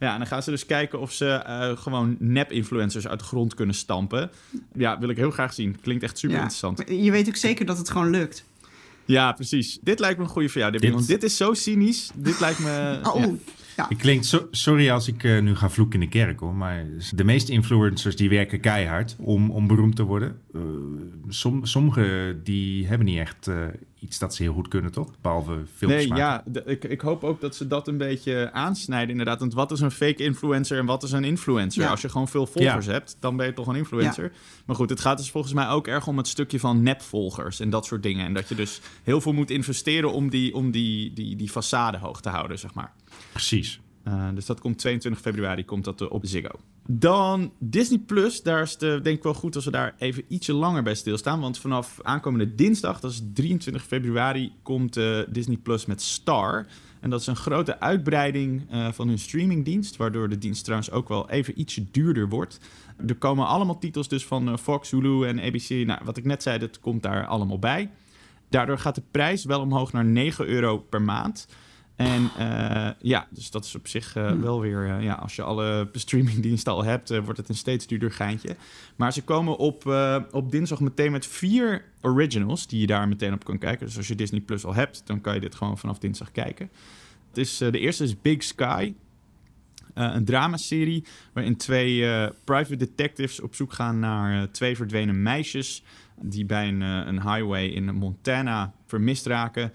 Ja, en dan gaan ze dus kijken of ze eh, gewoon nep-influencers uit de grond kunnen stampen. Ja, wil ik heel graag zien. Klinkt echt super Ja. interessant. Je weet ook zeker dat het gewoon lukt. Ja, precies. Dit lijkt me een goede voor jou. Dit- Want dit is zo cynisch. Dit lijkt me... Oh, ja. Ja. Ik klink, so- sorry als ik eh, nu ga vloeken in de kerk hoor, maar de meeste influencers die werken keihard om, om beroemd te worden. Eh, som, Sommigen die hebben niet echt eh, iets dat ze heel goed kunnen, toch? Behalve films Nee, ja, ik, ik hoop ook dat ze dat een beetje aansnijden inderdaad. Want wat is een fake influencer en wat is een influencer? Ja. Als je gewoon veel volgers hebt, dan ben je toch een influencer. Maar goed, het gaat dus volgens mij ook erg om het stukje van nepvolgers en dat soort dingen. En dat je dus heel veel moet investeren om die, om die, die, die façade hoog te houden, zeg maar. Precies. Uh, dus dat komt 22 februari komt dat uh, op Ziggo. Dan Disney Plus, daar is het denk ik wel goed als we daar even ietsje langer bij stilstaan. Want vanaf aankomende dinsdag, dat is 23 februari, komt uh, Disney Plus met Star. En dat is een grote uitbreiding van hun streamingdienst, waardoor de dienst trouwens ook wel even ietsje duurder wordt. Er komen allemaal titels dus van Fox, Hulu en ABC. Nou, wat ik net zei, dat komt daar allemaal bij. Daardoor gaat de prijs wel omhoog naar 9 euro per maand. En uh, ja, dus dat is op zich uh, wel weer... Uh, ja, als je alle streamingdiensten al hebt, wordt het een steeds duurder geintje. Maar ze komen op, op dinsdag meteen met vier originals... die je daar meteen op kan kijken. Dus als je Disney Plus al hebt, dan kan je dit gewoon vanaf dinsdag kijken. Het is, de eerste is Big Sky. een dramaserie waarin twee private detectives op zoek gaan naar twee verdwenen meisjes... die bij een, een highway in Montana vermist raken...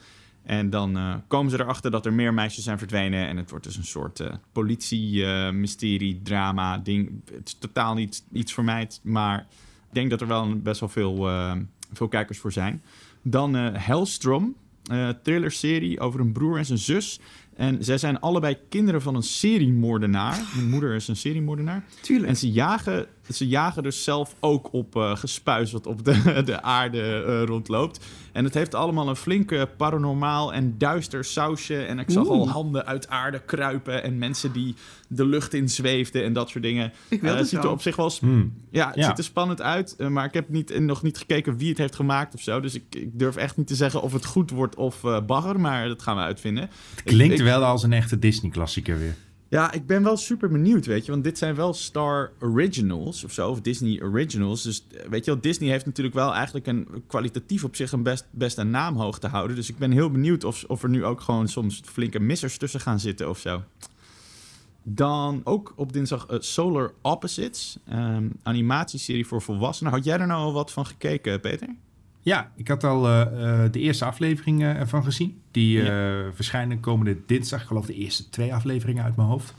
En dan uh, komen ze erachter dat er meer meisjes zijn verdwenen. En het wordt dus een soort uh, politie-mysterie, drama ding. Het is totaal niet iets voor mij. Maar ik denk dat er wel best wel veel, uh, veel kijkers voor zijn. Dan Hellstrom, thriller-serie over een broer en zijn zus. En zij zijn allebei kinderen van een seriemoordenaar. Mijn moeder is een seriemoordenaar. Tuurlijk. En ze jagen, ze jagen dus zelf ook op uh, gespuis wat op de, de aarde uh, rondloopt. En het heeft allemaal een flinke paranormaal en duister sausje. En ik zag Oeh. al handen uit aarde kruipen en mensen die de lucht in zweefden en dat soort dingen. Ik Uh, het ziet er op zich wel... Hmm. Ja, het Ja. ziet er spannend uit. uh, maar ik heb niet, nog niet gekeken wie het heeft gemaakt of zo. Dus ik, ik durf echt niet te zeggen of het goed wordt of uh, bagger. Maar dat gaan we uitvinden. Het klinkt Ik- ik- wel als een echte Disney-klassieker weer. Ja, ik ben wel super benieuwd, weet je. Want dit zijn wel Star Originals of zo, of Disney Originals. Dus eh, weet je wel, Disney heeft natuurlijk wel eigenlijk een kwalitatief op zich een best, best een naam hoog te houden. Dus ik ben heel benieuwd of, of er nu ook gewoon soms flinke missers tussen gaan zitten of zo. Dan ook op dinsdag eh, Solar Opposites, ehm, animatieserie voor volwassenen. Had jij er nou al wat van gekeken, Peter? Ja, ik had al eh, eh, de eerste aflevering eh, ervan gezien. Die eh, verschijnen komende dinsdag. Ik geloof de eerste twee afleveringen uit mijn hoofd.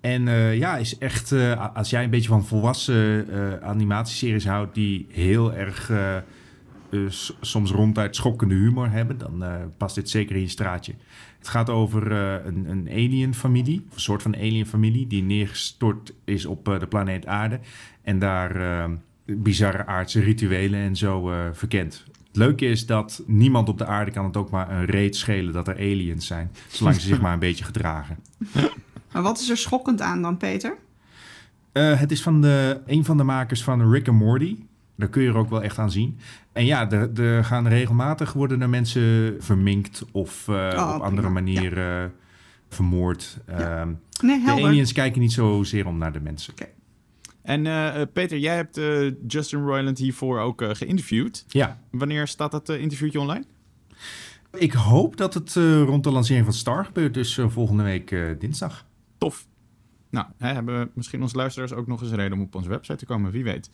En ja, is echt, als jij een beetje van volwassen animatieseries houdt... die heel erg soms ronduit schokkende humor hebben... dan past dit zeker in je straatje. Het gaat over een, een alien-familie, een soort van alien-familie... die neergestort is op de planeet Aarde. En daar bizarre aardse rituelen en zo eh, verkent. Het leuke is dat niemand op de aarde kan het ook maar een reet schelen dat er aliens zijn. Zolang ze zich maar een beetje gedragen. Maar wat is er schokkend aan dan, Peter? Eh, het is van de, een van de makers van Rick and Morty. Daar kun je er ook wel echt aan zien. En ja, er, er gaan regelmatig worden er mensen verminkt of eh, Oh, op andere manieren vermoord. Ehm, Nee, de aliens kijken niet zozeer om naar de mensen. En eh, eh, Peter, jij hebt eh, Justin Roiland hiervoor ook geïnterviewd. Ja, Wanneer staat dat interviewtje online? ik hoop dat het rond de lancering van Star gebeurt. Dus volgende week dinsdag. Tof. Nou, hè, hebben we misschien onze luisteraars ook nog eens een reden om op onze website te komen, wie weet.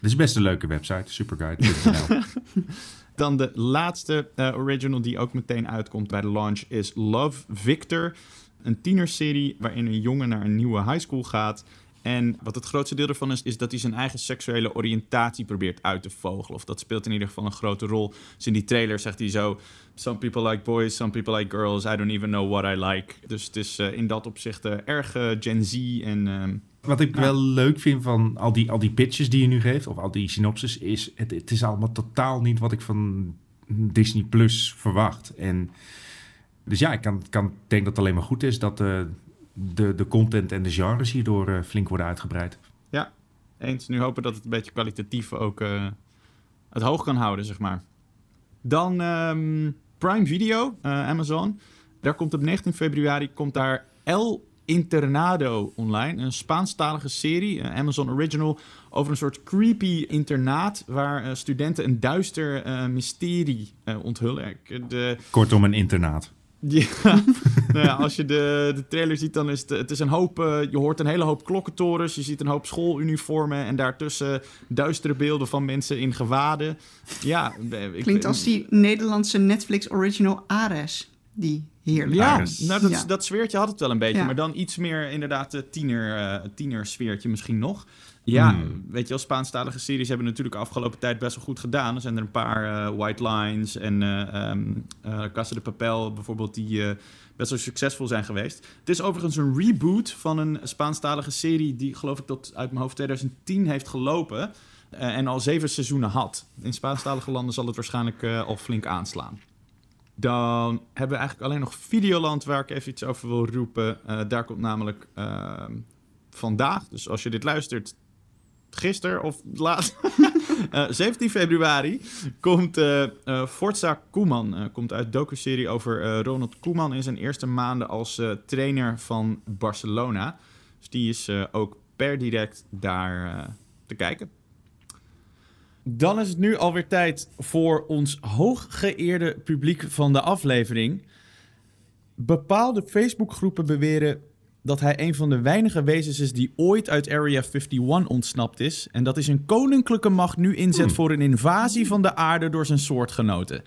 Dit is best een leuke website, superguide.nl. Dan de laatste original die ook meteen uitkomt bij de launch is Love Victor. Een tienerserie waarin een jongen naar een nieuwe high school gaat. En wat het grootste deel ervan is, is dat hij zijn eigen seksuele oriëntatie probeert uit te vogelen. Of dat speelt in ieder geval een grote rol. Dus in die trailer zegt hij zo: Some people like boys, some people like girls. I don't even know what I like. Dus het is eh, in dat opzicht eh, erg eh, Gen Z en. ehm, Wat ik wel leuk vind van al die, al die pitches die je nu geeft, of al die synopses, is het, het is allemaal totaal niet wat ik van Disney Plus verwacht. En dus ja, ik kan, kan, denk dat het alleen maar goed is dat eh, de, de content en de genres hierdoor eh, flink worden uitgebreid. Ja, eens. Nu hopen dat het een beetje kwalitatief ook eh, het hoog kan houden, zeg maar. Dan ehm, Prime Video, eh, Amazon. Daar komt op 19 februari komt daar El Internado online. Een Spaanstalige serie, een Amazon Original, over een soort creepy internaat... waar studenten een duister mysterie onthullen. De, Kortom, een internaat. Ja, nou ja, als je de, de trailer ziet, dan is het, het is een hoop... eh, je hoort een hele hoop klokkentorens, je ziet een hoop schooluniformen... en daartussen duistere beelden van mensen in gewaden. Ja, ik, Klinkt als die Nederlandse Netflix original Ares. Die heerlijk Ja, Ares. nou, dat, Ja. dat sfeertje had het wel een beetje, Ja. maar dan iets meer inderdaad de tiener, eh tiener sfeertje misschien nog. Ja, Hmm. weet je wel, Spaanstalige series hebben natuurlijk de afgelopen tijd best wel goed gedaan. Er zijn er een paar eh, White Lines en eh, Casa de Papel bijvoorbeeld die best wel succesvol zijn geweest. Het is overigens een reboot van een Spaanstalige serie die geloof ik tot uit mijn hoofd 2010 heeft gelopen. en al zeven seizoenen had. In Spaanstalige landen zal het waarschijnlijk al flink aanslaan. Dan hebben we eigenlijk alleen nog Videoland waar ik even iets over wil roepen. Daar komt namelijk ehm, vandaag, dus als je dit luistert, gisteren of laat, eh, 17 februari, komt eh, Forza Koeman. komt uit docu-serie over Ronald Koeman in zijn eerste maanden als trainer van Barcelona. Dus die is ook per direct daar te kijken. Dan is het nu alweer tijd voor ons hooggeëerde publiek van de aflevering. Bepaalde Facebookgroepen beweren dat hij een van de weinige wezens is die ooit uit Area 51 ontsnapt is. En dat is een koninklijke macht nu inzet voor een invasie van de aarde door zijn soortgenoten.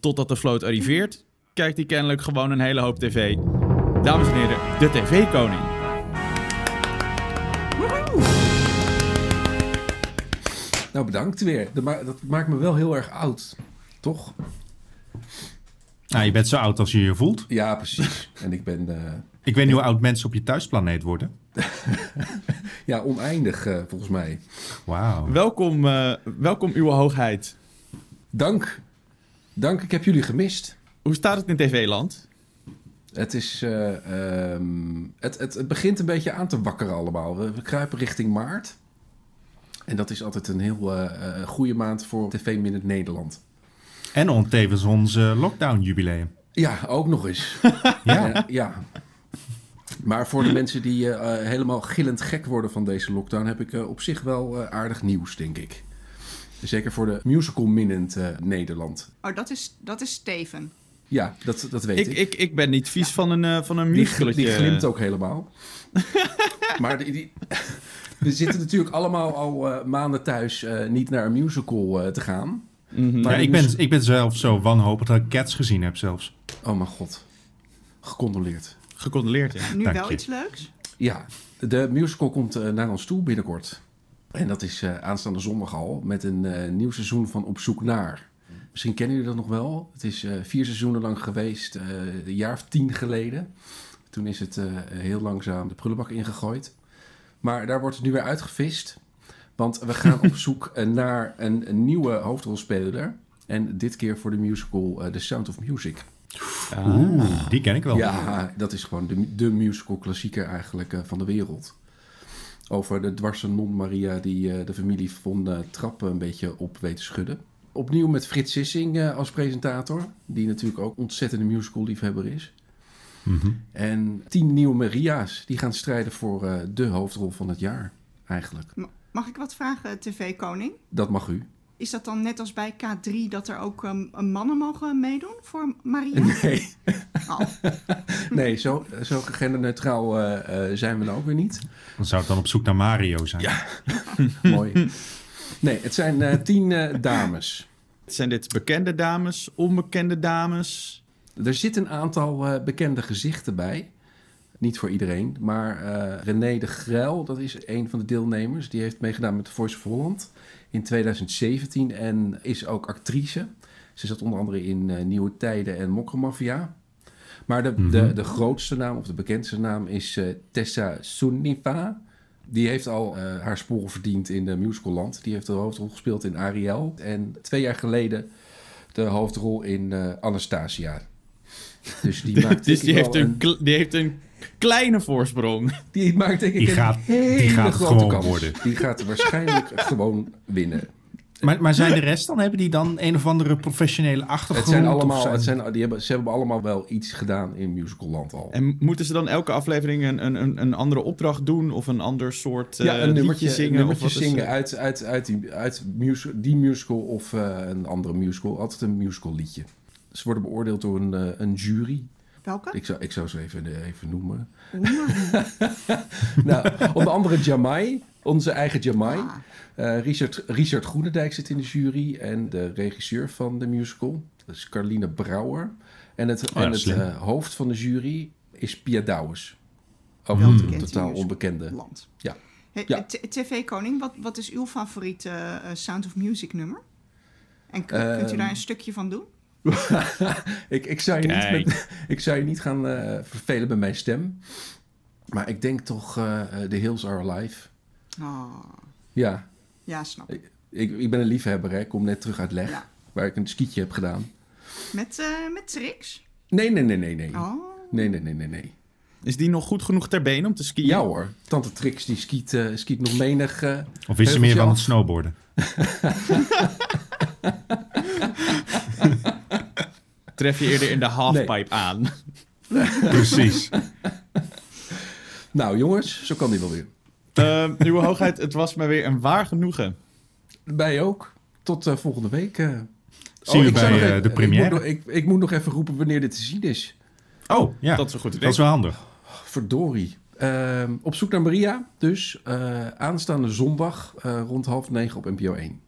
Totdat de vloot arriveert, kijkt hij kennelijk gewoon een hele hoop tv. Dames en heren, de tv-koning. Nou, bedankt weer. Dat, ma- dat maakt me wel heel erg oud. Toch? Nou, je bent zo oud als je je voelt. Ja, precies. En ik ben eh, Ik weet niet hoe oud mensen op je thuisplaneet worden. ja, oneindig eh, volgens mij. Wauw. Welkom, eh, welkom uw hoogheid. Dank. Dank, ik heb jullie gemist. Hoe staat het in tv-land? Het, is, eh, ehm, het, het, het begint een beetje aan te wakkeren allemaal. We, we kruipen richting maart. En dat is altijd een heel eh, eh, goede maand voor TV Minute Nederland. En on tevens ons lockdown-jubileum. Ja, ook nog eens. Ja. Ja. Maar voor de mensen die eh, eh, helemaal gillend gek worden van deze lockdown... heb ik eh, op zich wel eh, aardig nieuws, denk ik. Zeker voor de musical minnend eh, Nederland. Oh, dat is, dat is Steven. Ja, dat, dat weet Ik, ik. ik, ik ben niet vies van een, eh, van een Die, musicaletje. die glimt ook helemaal. maar die, die- we zitten natuurlijk allemaal al eh, maanden thuis eh, niet naar een musical eh, te gaan. Mhm. Ja, Maar ik, ben, ik ben zelf zo wanhopig dat ik Cats gezien heb zelfs. Oh mijn god. Gecondoleerd. Gecondoleerd, ja. Nu Dank wel je. iets leuks? Ja, de musical komt eh, naar ons toe binnenkort. En dat is eh, aanstaande zondag al met een eh, nieuw seizoen van Op zoek naar. Misschien kennen jullie dat nog wel. Het is eh, vier seizoenen lang geweest, eh, een jaar of tien geleden. Toen is het eh, heel langzaam de prullenbak ingegooid. Maar daar wordt het nu weer uitgevist. Want we gaan op zoek naar een, een nieuwe hoofdrolspeler. En dit keer voor de musical The Sound of Music. Oeh, die ken ik wel. Ja, dat is gewoon de, de musical klassieker eigenlijk eh, van de wereld. Over de dwarse non Maria die eh, de familie van eh, Trappen een beetje op weet te schudden. Opnieuw met Frits Sissing eh, als presentator. Die natuurlijk ook ontzettende musical liefhebber is. Mhm. En tien nieuwe Maria's die gaan strijden voor eh, de hoofdrol van het jaar eigenlijk. Ma- Mag ik wat vragen, TV-koning? Dat mag u. Is dat dan net als bij K3 dat er ook ehm, mannen mogen meedoen voor Maria? Nee, Oh, nee zo, zo genderneutraal eh, eh, zijn we nou ook weer niet. Dan zou het dan op zoek naar Mario zijn. Ja. Mooi. Nee, het zijn eh, tien eh, dames. Zijn dit bekende dames, onbekende dames? Er zitten een aantal eh, bekende gezichten bij. Niet voor iedereen, maar eh, René de Grel, dat is een van de deelnemers. Die heeft meegedaan met The Voice of Holland in 2017 en is ook actrice. Ze zat onder andere in eh, Nieuwe Tijden en Mokromafia. Maar de, de, de grootste naam, of de bekendste naam, is eh, Tessa Suniva. Die heeft al eh, haar sporen verdiend in de musicalland. Die heeft de hoofdrol gespeeld in Ariel. En twee jaar geleden de hoofdrol in Anastasia. Dus die maakt Dus die heeft, een, die heeft een kleine voorsprong. die maakt denk ik Die een gaat- die gaat grote gewoon kans. worden. Die gaat waarschijnlijk gewoon winnen. Maar, maar zijn de rest dan? Hebben die dan een of andere professionele achtergrond? Het zijn allemaal, zijn- het zijn, die hebben, ze hebben allemaal wel iets gedaan in musicalland al. En moeten ze dan elke aflevering een, een, een, een andere opdracht doen? Of een ander soort eh ja, een nummertje, liedje zingen? een nummertje of wat is, zingen eh, uit, uit, uit, die, uit musical, die musical of eh, een andere musical. Altijd een musical liedje. Ze worden beoordeeld door een, eh, een jury. Welke? Ik zou, ik zou ze even, eh, even noemen. nou, onder andere Jamai, onze eigen Jamai. Ah. Eh, Richard, Richard Groenendijk zit in de jury. En de regisseur van de musical, dat is Carline Brouwer. En het, ja, en het eh, hoofd van de jury is Pia Douwes. Ook Wel een totaal musical onbekende. Land. Ja. Hey, Ja. t- TV-koning, wat, wat is uw favoriete Sound of Music nummer? En kunt u daar een stukje van doen? ik, ik, zou je niet met, ik zou je niet gaan eh, vervelen bij mijn stem. Maar ik denk toch eh, eh, The Hills Are Alive. Oh, Ja, ja, snap ik. ik, ik ben een liefhebber. Hè. Ik kom net terug uit Leg, Ja. waar ik een skietje heb gedaan. Met, eh met tricks? Nee, nee, nee, nee, nee. Oh, Nee, nee, nee, nee, nee. Is die nog goed genoeg ter been om te skiën? Ja hoor, Tante Trix die skiet, skiet nog menig... eh, Of is ze meer van het snowboarden? Tref je eerder in de halfpipe aan? Precies. Nou jongens, zo kan die wel weer. Uh, uwe hoogheid, het was me weer een waar genoegen. Wij ook. Tot eh, volgende week. eh. Zien we ik zou bij eh, even- de première. Ik moet, nog, ik, ik moet nog even roepen wanneer dit te zien is. Oh, ja. Dat is een goed idee. Dat is wel handig. Verdorie. Ehm, op zoek naar Maria. Dus eh, aanstaande zondag eh, rond half negen op NPO 1.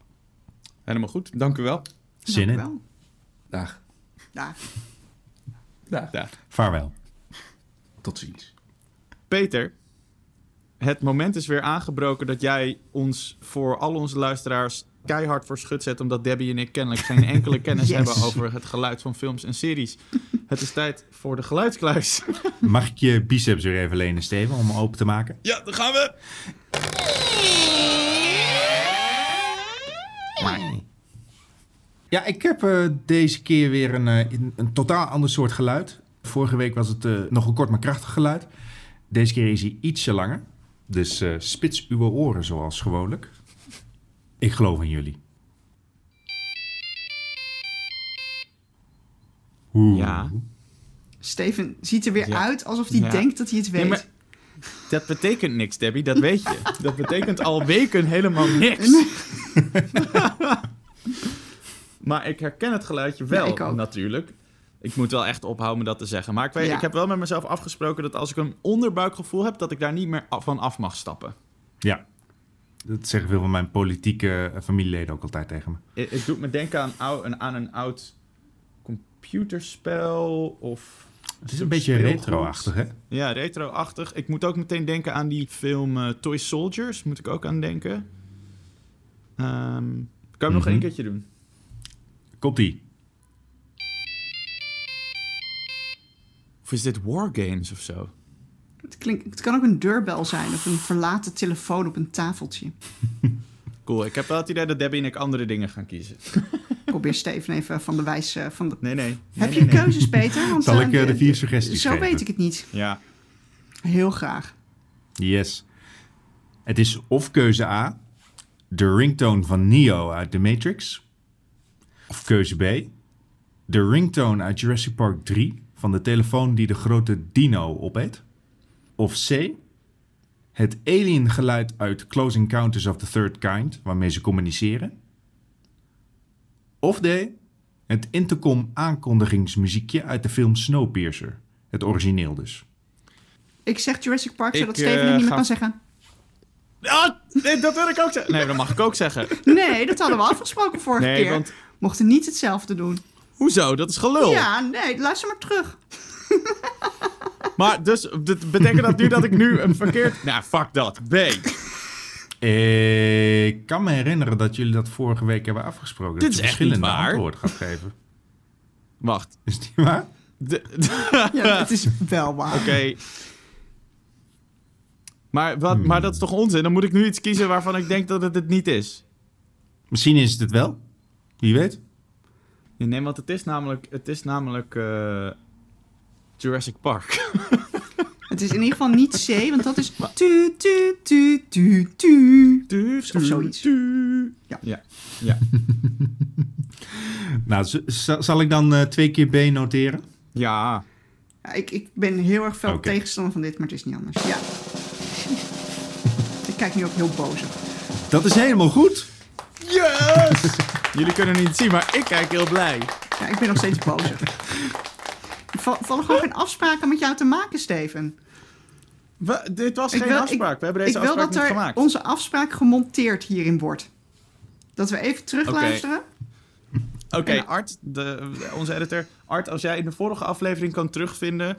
Helemaal goed, dank u wel. Zin in. dank Dag. Ja. Dag. Ja. Vaarwel. Tot ziens. Peter, het moment is weer aangebroken dat jij ons voor al onze luisteraars keihard voor schut zet, omdat Debbie en ik kennelijk geen enkele kennis Yes. hebben over het geluid van films en series. Het is tijd voor de geluidskluis. Mag ik je biceps weer even lenen, Steven, om hem open te maken? Ja, daar gaan we. Ja, ik heb eh, deze keer weer een, eh, een, een totaal ander soort geluid. Vorige week was het eh, nog een kort maar krachtig geluid. Deze keer is hij ietsje langer. Dus eh, spits uw oren zoals gewoonlijk. Ik geloof in jullie. Oeh. Ja. Steven ziet er weer Ja. uit alsof hij Ja. denkt dat hij het weet. Nee, maar dat betekent niks, Debbie, dat weet je. Dat betekent al weken helemaal niks. maar ik herken het geluidje wel, Ja, ik ook. natuurlijk. Ik moet wel echt ophouden dat te zeggen. Maar ik, weet, Ja. ik heb wel met mezelf afgesproken dat als ik een onderbuikgevoel heb, dat ik daar niet meer van af mag stappen. Ja. Dat zeggen veel van mijn politieke eh, familieleden ook altijd tegen me. Het, doet me denken aan, ou- aan een oud computerspel of... Het is een beetje retro-achtig, hè? Ja, retro-achtig. Ik moet ook meteen denken aan die film eh, Toy Soldiers. Moet ik ook aan denken. Ehm, kan je hem nog Mhm. één keertje doen? Komt-ie. Of is dit Wargames of zo? Het, klinkt, het kan ook een deurbel zijn of een verlaten telefoon op een tafeltje. Cool, ik heb wel het idee dat Debbie en ik andere dingen gaan kiezen. Probeer Steven even van de wijs eh, van de... Nee, nee. Heb Nee, je nee, nee. keuzes, Peter? Want, Zal eh, ik eh, de vier suggesties Zo geven? weet ik het niet. Ja. Heel graag. Yes. Het is of keuze A, de ringtone van Neo uit The Matrix. Of keuze B, de ringtone uit Jurassic Park 3 van de telefoon die de grote dino opeet. Of C, het alien geluid uit Close Encounters of the Third Kind waarmee ze communiceren. Of D, het intercom aankondigingsmuziekje uit de film Ah, nee, dat wil ik ook zeggen. Nee, dat mag ik ook zeggen. Nee, dat hadden we afgesproken vorige Nee, keer. want- Mochten niet hetzelfde doen. Hoezo? Dat is gelul. Ja, nee, luister maar terug. Maar dus, dit betekent dat nu dat ik nu een verkeerd... Nou, fuck dat. B. Ik kan me herinneren dat jullie dat vorige week hebben afgesproken. Dit dat is je echt verschillende niet waar. antwoorden gaat geven. Wacht. Is het niet waar? De- Ja, het is wel waar. Oké. Maar, wat, maar dat is toch onzin? Dan moet ik nu iets kiezen waarvan ik denk dat het het niet is. Misschien is het het wel. Wie weet. Nee, want het is namelijk, het is namelijk eh, Jurassic Park. Het is in ieder geval niet C, want dat is tu tu tu tu tu. Of zoiets. Ja. Ja. ja. Nou, zal ik dan eh, twee keer B noteren? Ja. Ja, ik, ik ben heel erg veel tegenstander van dit, maar het is niet anders. Ja. ik kijk nu ook heel boos. Dat is helemaal goed. Yes! Jullie kunnen het niet zien, maar ik kijk heel blij. Ja, ik ben nog steeds boos. Val- Vallen gewoon geen afspraken met jou te maken, Steven? We- dit was Ik geen wil- afspraak. We hebben Ik deze wil afspraak dat niet er gemaakt. onze afspraak gemonteerd hierin wordt. Dat we even terugluisteren. Oké, En- Art, de, onze editor. Art, als jij in de vorige aflevering kan terugvinden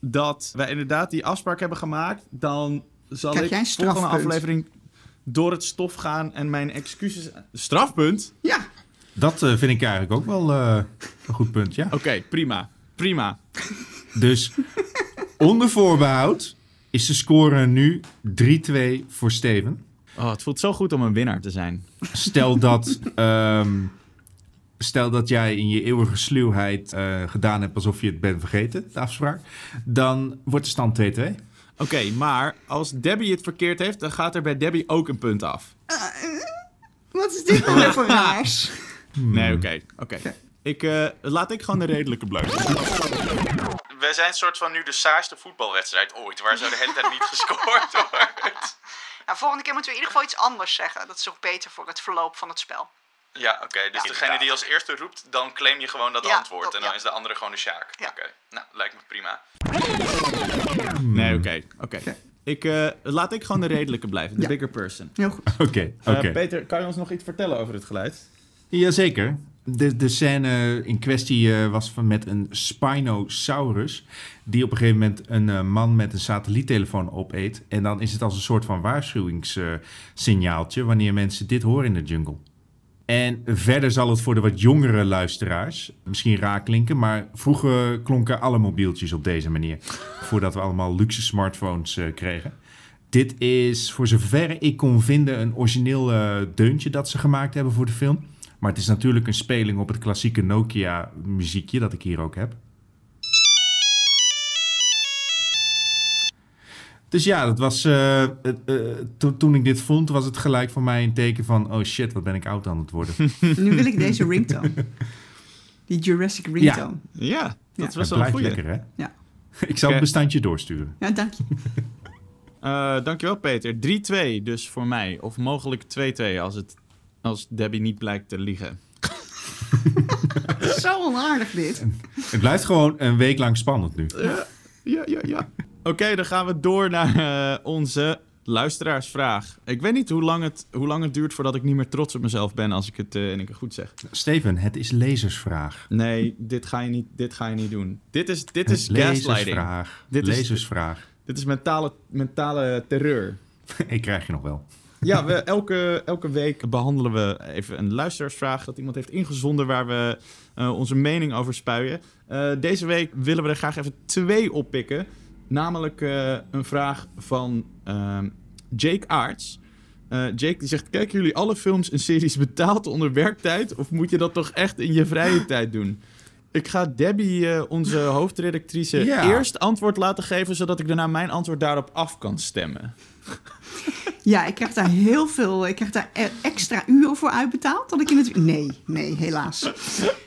dat wij inderdaad die afspraak hebben gemaakt, dan zal Krijg ik jij een volgende aflevering door het stof gaan en mijn excuses... Strafpunt? Ja, Dat eh, vind ik eigenlijk ook wel eh, een goed punt, ja. Oké, prima. Prima. Dus onder voorbehoud is de score nu 3-2 voor Steven. Oh, het voelt zo goed om een winnaar te zijn. Stel dat, ehm, stel dat jij in je eeuwige sluwheid eh, gedaan hebt alsof je het bent vergeten, de afspraak. Dan wordt de stand 2-2. Oké, maar als Debbie het verkeerd heeft, dan gaat er bij Debbie ook een punt af. wat is dit nou weer voor raars? Nee, oké. oké. Ik eh, Laat ik gewoon de redelijke blijven. We zijn een soort van nu de saaiste voetbalwedstrijd ooit, waar zo de hele tijd niet gescoord wordt. Nou, volgende keer moeten we in ieder geval iets anders zeggen. Dat is ook beter voor het verloop van het spel. Ja, oké. dus degene die als eerste roept, dan claim je gewoon dat Ja, antwoord. en dan ja. is de andere gewoon de Sjaak. Ja. Oké, nou, lijkt me prima. Nee, oké. oké. Ik eh, Laat ik gewoon de redelijke blijven, de Ja. bigger person. Heel goed. Oké, Eh, oké. Peter, kan je ons nog iets vertellen over het geluid? Jazeker. De, de scène in kwestie eh, was van met een Spinosaurus. Die op een gegeven moment een eh, man met een satelliettelefoon opeet. En dan is het als een soort van waarschuwingssignaaltje wanneer mensen dit horen in de jungle. En verder zal het voor de wat jongere luisteraars misschien raar klinken. Maar vroeger klonken alle mobieltjes op deze manier. Voordat we allemaal luxe smartphones eh, kregen. Dit is, voor zover ik kon vinden, een origineel eh, deuntje dat ze gemaakt hebben voor de film. Maar het is natuurlijk een speling op het klassieke Nokia-muziekje dat ik hier ook heb. Dus ja, dat was, eh, eh, to- toen ik dit vond, was het gelijk voor mij een teken van... oh shit, wat ben ik oud aan het worden. Nu wil ik deze ringtone. Die Jurassic ringtone. Ja, dat is Het best wel een blijft goeie. lekker, hè? Ja. Ik zal het bestandje doorsturen. Ja, dank je. Eh, dankjewel, Peter. 3-2 dus voor mij. Of mogelijk 2-2 als, het, als Debbie niet blijkt te liegen. Zo onaardig dit. Het blijft gewoon een week lang spannend nu. Ja, ja, ja. Oké, dan gaan we door naar eh, onze luisteraarsvraag. Ik weet niet hoe lang, het, hoe lang het duurt voordat ik niet meer trots op mezelf ben als ik het eh, in keer goed zeg. Steven, het is lezersvraag. Nee, dit ga je niet, dit ga je niet doen. Dit is, dit is Het gaslighting. lezersvraag. Dit is- lezersvraag. Dit is mentale, mentale terreur. Ik krijg je nog wel. Ja, we, elke, elke week behandelen we even een luisteraarsvraag dat iemand heeft ingezonden waar we eh, onze mening over spuien. Deze week willen we er graag even twee oppikken. Namelijk eh, een vraag van ehm, Jake Aarts. Eh, Jake die zegt, kijken jullie alle films en series betaald onder werktijd? Of moet je dat toch echt in je vrije tijd doen? Ik ga Debbie, eh, onze hoofdredactrice, Ja. eerst antwoord laten geven... zodat ik daarna mijn antwoord daarop af kan stemmen. Ja, ik krijg daar heel veel. Ik krijg daar e- extra uren voor uitbetaald. Dat ik in het. Nee, nee, helaas.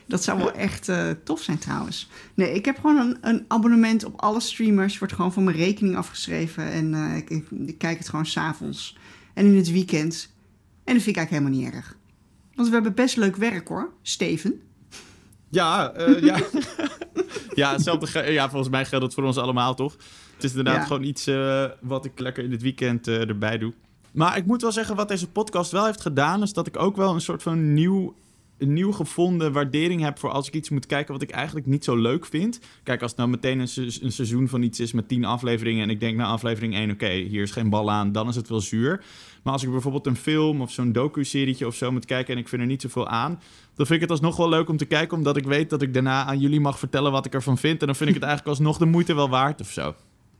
Dat zou wel echt eh, tof zijn trouwens. Nee, ik heb gewoon een, een abonnement op alle streamers. Wordt gewoon van mijn rekening afgeschreven. En eh, ik, kijk het gewoon s'avonds. En in het weekend. En dat vind ik eigenlijk helemaal niet erg. Want we hebben best leuk werk hoor, Steven. Ja, eh, ja. ja, ja, volgens mij geldt het voor ons allemaal, toch? Het is inderdaad Ja. gewoon iets eh, wat ik lekker in het weekend eh, erbij doe. Maar ik moet wel zeggen, wat deze podcast wel heeft gedaan, is dat ik ook wel een soort van nieuw, een nieuw gevonden waardering heb voor als ik iets moet kijken wat ik eigenlijk niet zo leuk vind. Kijk, als het nou meteen een, se- een seizoen van iets is met tien afleveringen en ik denk na aflevering 1, oké, hier is geen bal aan, dan is het wel zuur. Maar als ik bijvoorbeeld een film of zo'n docu-serietje of zo moet kijken en ik vind er niet zoveel aan, dan vind ik het alsnog wel leuk om te kijken, omdat ik weet dat ik daarna aan jullie mag vertellen wat ik ervan vind. En dan vind ik het eigenlijk alsnog de moeite wel waard of zo.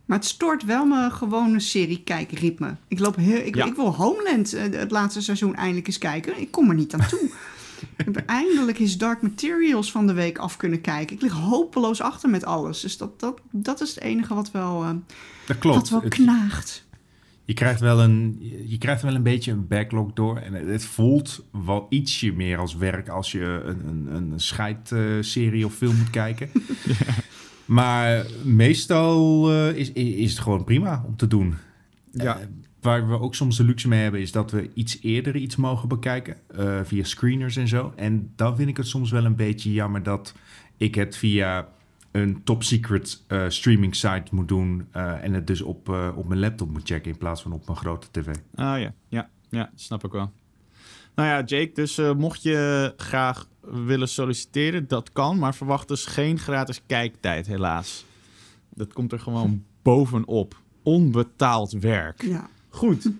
Maar het stoort wel mijn gewone serie kijkritme. Ik, loop heel, ik, Ja. ik wil Homeland eh, het laatste seizoen eindelijk eens kijken. Ik kom er niet aan toe. ik heb eindelijk eens Dark Materials van de week af kunnen kijken. Ik lig hopeloos achter met alles. Dus dat, dat, dat is het enige wat wel, eh, Dat klopt. wat wel Het- knaagt. Je krijgt wel een, je krijgt wel een beetje een backlog door. En het voelt wel ietsje meer als werk als je een, een, een scheidserie of film moet kijken. Maar meestal eh, is, is het gewoon prima om te doen. Ja. Eh, waar we ook soms de luxe mee hebben, is dat we iets eerder iets mogen bekijken. eh, via screeners en zo. En dan vind ik het soms wel een beetje jammer dat ik het via een top secret eh, streaming site moet doen. eh, en het dus op, eh, op mijn laptop moet checken in plaats van op mijn grote tv. Ah ja, ja, ja, snap ik wel. Nou ja, Jake, dus eh, mocht je graag willen solliciteren, dat kan, maar verwacht dus geen gratis kijktijd, helaas. Dat komt er gewoon bovenop. Onbetaald werk. Ja. Goed.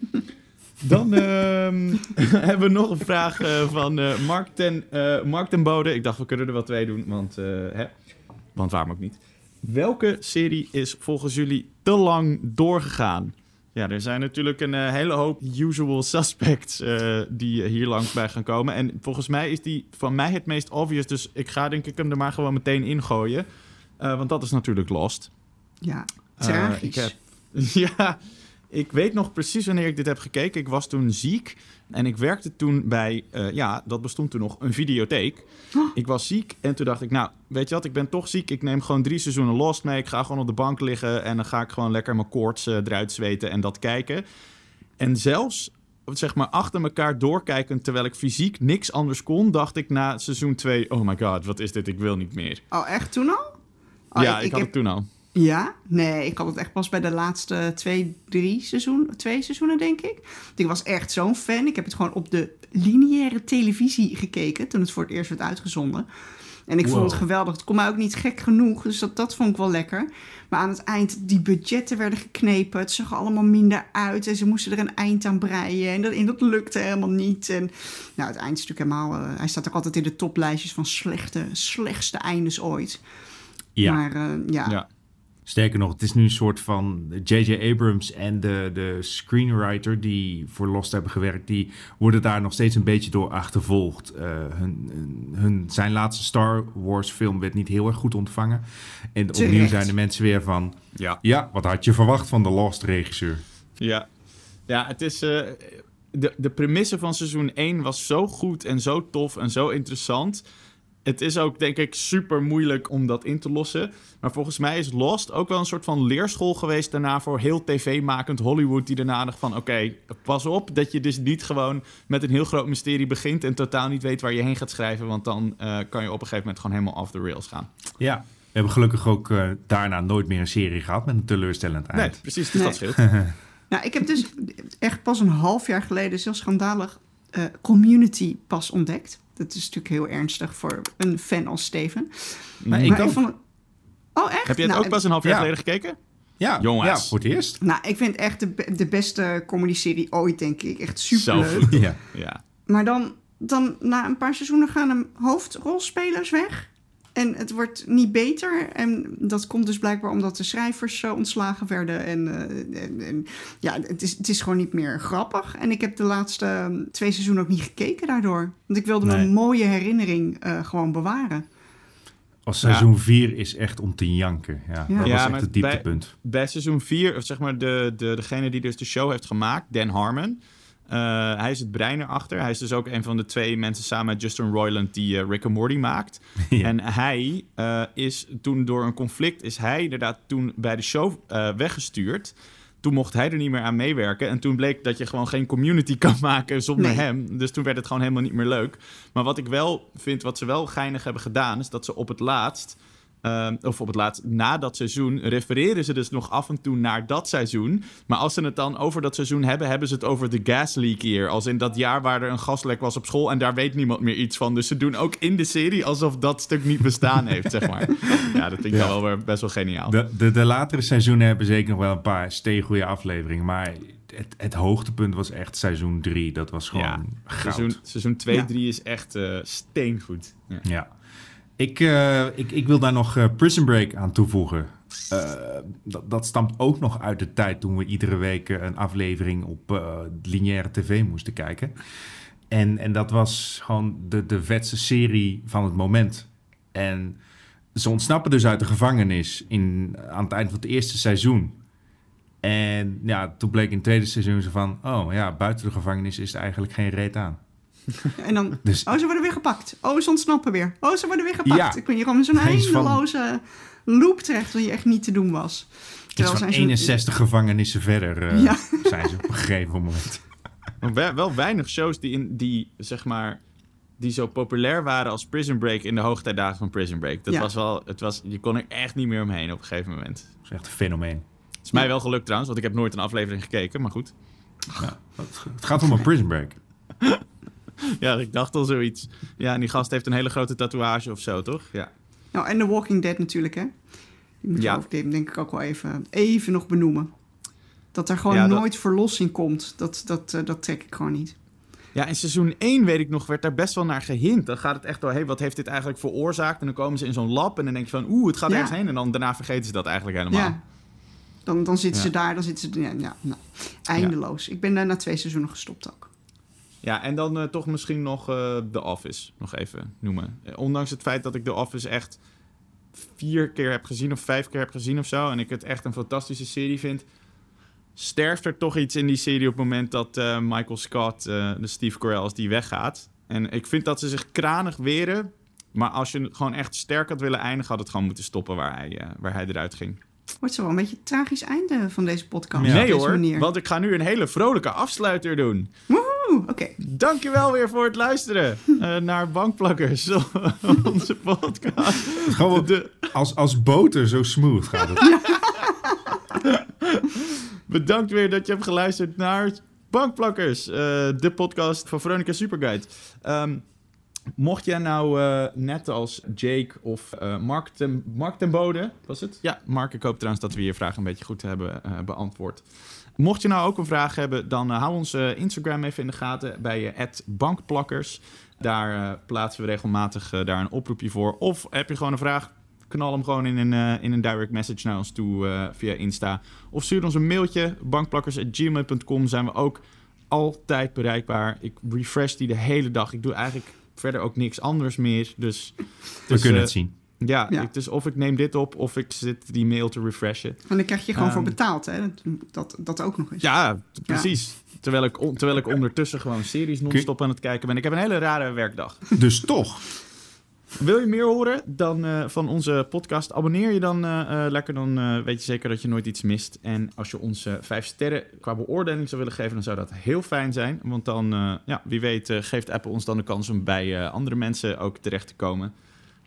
Dan ehm, hebben we nog een vraag eh, van eh, Mark, ten, Mark ten Bode. Ik dacht, we kunnen er wel twee doen, want, hè? want waarom ook niet. Welke serie is volgens jullie te lang doorgegaan? Ja, er zijn natuurlijk een eh, hele hoop usual suspects eh, die hier langs bij gaan komen. En volgens mij is die van mij het meest obvious. Dus ik ga denk ik hem er maar gewoon meteen ingooien. Eh, want dat is natuurlijk Lost. Ja, tragisch. ik heb, ja, ik weet nog precies wanneer ik dit heb gekeken. Ik was toen ziek en ik werkte toen bij, eh, ja, dat bestond toen nog, een videotheek. Ik was ziek en toen dacht ik, nou, weet je wat, ik ben toch ziek. Ik neem gewoon drie seizoenen Lost mee. Ik ga gewoon op de bank liggen en dan ga ik gewoon lekker mijn koorts eh, eruit zweten en dat kijken. En zelfs, zeg maar, achter elkaar doorkijkend, terwijl ik fysiek niks anders kon, dacht ik na seizoen 2, oh my god, wat is dit, ik wil niet meer. Oh, echt toen al? Oh, ja, ik, had heb- het toen al. Ja? Nee, ik had het echt pas bij de laatste twee, drie seizoenen, twee seizoenen denk ik. Ik was echt zo'n fan. Ik heb het gewoon op de lineaire televisie gekeken toen het voor het eerst werd uitgezonden. En ik vond het geweldig. Het kon mij ook niet gek genoeg, dus dat, dat vond ik wel lekker. Maar aan het eind, die budgetten werden geknepen. Het zag allemaal minder uit. En ze moesten er een eind aan breien. En dat, en dat lukte helemaal niet. En nou, het eind is natuurlijk helemaal... eh, hij staat ook altijd in de toplijstjes van slechte, slechtste eindes ooit. Ja. Maar eh, ja, Ja. Sterker nog, het is nu een soort van J.J. Abrams en de, de screenwriter die voor Lost hebben gewerkt, die worden daar nog steeds een beetje door achtervolgd. Eh, hun, hun, zijn laatste Star Wars film werd niet heel erg goed ontvangen. En opnieuw zijn de mensen weer van, Ja. ja, wat had je verwacht van de Lost regisseur? Ja, ja het is. eh, de, de premisse van seizoen 1 was zo goed en zo tof en zo interessant. Het is ook, denk ik, super moeilijk om dat in te lossen. Maar volgens mij is Lost ook wel een soort van leerschool geweest daarna voor heel tv-makend Hollywood. Die daarna dacht van, oké, pas op dat je dus niet gewoon met een heel groot mysterie begint en totaal niet weet waar je heen gaat schrijven. Want dan eh, kan je op een gegeven moment gewoon helemaal off the rails gaan. Ja, we hebben gelukkig ook eh, daarna nooit meer een serie gehad met een teleurstellend eind. Nee, precies, dus Nee. dat scheelt. Nou, ik heb dus echt pas een half jaar geleden, heel schandalig, eh, community pas ontdekt. Dat is natuurlijk heel ernstig voor een fan als Steven. Maar ik maar ook. ik vond het... Oh, echt? Heb je het Nou, ook pas een half jaar ja. geleden gekeken? Ja, Jongens. ja, voor het eerst. Nou, ik vind het echt de, be- de beste comedy-serie ooit, denk ik. Echt superleuk. goed. Ja. Ja. Maar dan, dan, na een paar seizoenen gaan de hoofdrolspelers weg. En het wordt niet beter. En dat komt dus blijkbaar omdat de schrijvers eh, ontslagen werden. En, eh, en, en ja, het is, het is gewoon niet meer grappig. En ik heb de laatste eh, twee seizoenen ook niet gekeken daardoor. Want ik wilde Nee. mijn mooie herinnering eh, gewoon bewaren. Als seizoen 4 is echt om te janken. Ja, Ja. dat Ja, was echt het dieptepunt. bij seizoen 4, of zeg maar de, de, degene die dus de show heeft gemaakt, Dan Harmon. Eh, hij is het brein erachter. Hij is dus ook een van de twee mensen samen met Justin Roiland die eh, Rick and Morty maakt. Ja. En hij eh, is toen door een conflict, is hij inderdaad toen bij de show eh, weggestuurd. Toen mocht hij er niet meer aan meewerken. En toen bleek dat je gewoon geen community kan maken zonder Nee. hem. Dus toen werd het gewoon helemaal niet meer leuk. Maar wat ik wel vind, wat ze wel geinig hebben gedaan, is dat ze op het laatst ehm, of op het laatst na dat seizoen, refereren ze dus nog af en toe naar dat seizoen. Maar als ze het dan over dat seizoen hebben, hebben ze het over de gas leak year. Als in dat jaar waar er een gaslek was op school en daar weet niemand meer iets van. Dus ze doen ook in de serie alsof dat stuk niet bestaan heeft, zeg maar. Ja, dat vind ik Ja. wel weer best wel geniaal. De, de, de latere seizoenen hebben zeker nog wel een paar steengoede afleveringen. Maar het, het hoogtepunt was echt seizoen 3. Dat was gewoon Ja, goud. Seizoen, seizoen 2, Ja. 3 is echt eh, steengoed. Ja. Ik, eh, ik, ik wil daar nog eh, Prison Break aan toevoegen. Eh, dat, dat stamt ook nog uit de tijd toen we iedere week een aflevering op eh, lineaire tv moesten kijken. En, en dat was gewoon de, de vetste serie van het moment. En ze ontsnappen dus uit de gevangenis in, aan het eind van het eerste seizoen. En ja, toen bleek in het tweede seizoen zo van... oh ja, buiten de gevangenis is er eigenlijk geen reet aan. En dan, Dus- oh, ze worden weer gepakt. Oh, ze ontsnappen weer. Oh, ze worden weer gepakt. Ja. Ik ben hier gewoon in zo'n van- eindeloze loop terecht, die echt niet te doen was. Terwijl van zijn ze- 61 gevangenissen verder eh, Ja. zijn ze op een gegeven moment. Maar wel, wel weinig shows die, in, die, zeg maar, die zo populair waren als Prison Break in de hoogtijdagen van Prison Break. Dat Ja. was wel, het was, je kon er echt niet meer omheen op een gegeven moment. Dat is echt een fenomeen. Het is mij wel gelukt trouwens, want ik heb nooit een aflevering gekeken, maar goed. Ja, het, het gaat om een prison break. Ja, ik dacht al zoiets. Ja, en die gast heeft een hele grote tatoeage of zo, toch? Ja. Nou, en The Walking Dead natuurlijk, hè. Die moet je Ja. die denk ik ook wel even, even nog benoemen. Dat er gewoon Ja, dat- nooit verlossing komt, dat, dat, eh, dat trek ik gewoon niet. Ja, in seizoen 1 weet ik nog, werd daar best wel naar gehint. Dan gaat het echt door, hey, wat heeft dit eigenlijk veroorzaakt? En dan komen ze in zo'n lab en dan denk je van, oeh, het gaat Ja. ergens heen. En dan daarna vergeten ze dat eigenlijk helemaal. Ja. Dan, dan zitten ze daar, dan zitten ze... Ja, ja, nou, eindeloos. Ik ben daar na twee seizoenen gestopt ook. Ja, en dan eh, toch misschien nog eh The Office nog even noemen. Eh, ondanks het feit dat ik The Office echt vier keer heb gezien of vijf keer heb gezien of zo... en ik het echt een fantastische serie vind... sterft er toch iets in die serie op het moment dat Michael Scott, de Steve Carell, als die weggaat. En ik vind dat ze zich kranig weren... maar als je gewoon echt sterk had willen eindigen... had het gewoon moeten stoppen waar hij, waar hij eruit ging. Wordt zo wel een beetje het tragisch einde van deze podcast. nee op deze hoor, want ik ga nu een hele vrolijke afsluiter doen. Woehoe, oké. Dankjewel weer voor het luisteren eh, naar Bankplakkers, onze podcast. Gewoon De- als, als boter zo smooth gaat het. bedankt weer dat je hebt geluisterd naar Bankplakkers, eh, de podcast van Veronica Superguide. Ehm, mocht jij nou eh, net als Jake of eh, Mark, ten, Mark ten Bode, was het? Ja, Mark, ik hoop trouwens dat we je vraag een beetje goed hebben eh, beantwoord. Mocht je nou ook een vraag hebben, dan eh, hou ons eh, Instagram even in de gaten bij eh, @bankplakkers. Daar plaatsen we regelmatig daar een oproepje voor. Of heb je gewoon een vraag, knal hem gewoon in een, in een direct message naar ons toe via Insta. Of stuur ons een mailtje, bankplakkers.gmail.com zijn we ook altijd bereikbaar. Ik refresh die de hele dag. Ik doe eigenlijk verder ook niks anders meer. Dus, We dus, kunnen het zien. Ja, Ja. Ik, dus of ik neem dit op of ik zit die mail te refreshen. En dan krijg je gewoon voor Ehm, betaald, hè. Dat, dat, ook nog eens. Ja, precies. Terwijl, ik, on- terwijl ik ondertussen gewoon series non-stop aan het kijken ben. Ik heb een hele rare werkdag. Dus toch. Wil je meer horen dan eh, van onze podcast? Abonneer je dan eh, eh, lekker. Dan eh, weet je zeker dat je nooit iets mist. En als je ons vijf sterren qua beoordeling zou willen geven, dan zou dat heel fijn zijn. Want dan, eh, ja, wie weet, eh, geeft Apple ons dan de kans om bij eh, andere mensen ook terecht te komen.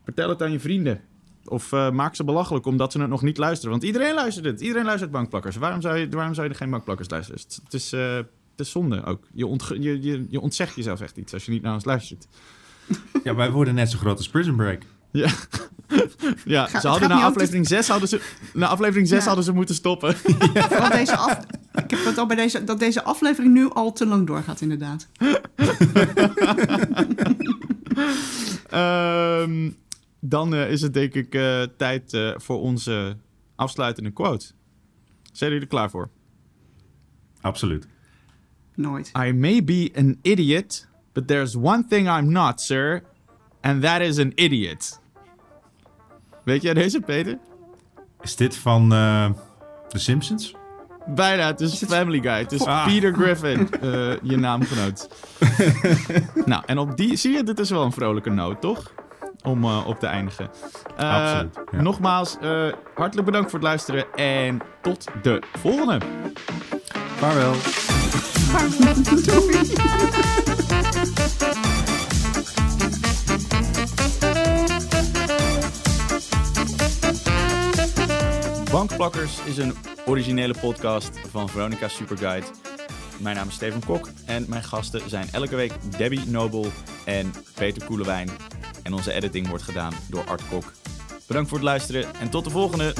Vertel het aan je vrienden. Of eh, maak ze belachelijk omdat ze het nog niet luisteren. Want iedereen luistert het. Iedereen luistert bankplakkers. Waarom zou je, waarom zou je er geen bankplakkers luisteren? Het, het is, eh, het is zonde ook. Je, ontge- je, je, je ontzegt jezelf echt iets als je niet naar ons luistert. Ja, wij worden net zo groot als Prison Break. Ja, ja ze hadden na aflevering 6 hadden ze, na aflevering 6 Ja. hadden ze moeten stoppen. Vooral deze af... Ik heb het al bij deze, dat deze aflevering nu al te lang doorgaat, inderdaad. Ehm, dan eh, is het denk ik eh, tijd eh, voor onze afsluitende quote. Zijn jullie er klaar voor? Absoluut. Nooit. I may be an idiot, but there's one thing I'm not, sir. And that is an idiot. Weet jij deze, Peter? Is dit van eh The Simpsons? Bijna, het is Family Guy. Het is Ah. Peter Griffin, eh, je naamgenoot. nou, en op die, zie je, dit is wel een vrolijke noot, toch? Om eh, op te eindigen. Eh, Absoluut, ja. Nogmaals, eh, hartelijk bedankt voor het luisteren en tot de volgende. Vaarwel. Bankplakkers is een originele podcast van Veronica Superguide. Mijn naam is Steven Kok en mijn gasten zijn elke week Debbie Nobel en Peter Koelewijn. En onze editing wordt gedaan door Art Kok. Bedankt voor het luisteren en tot de volgende!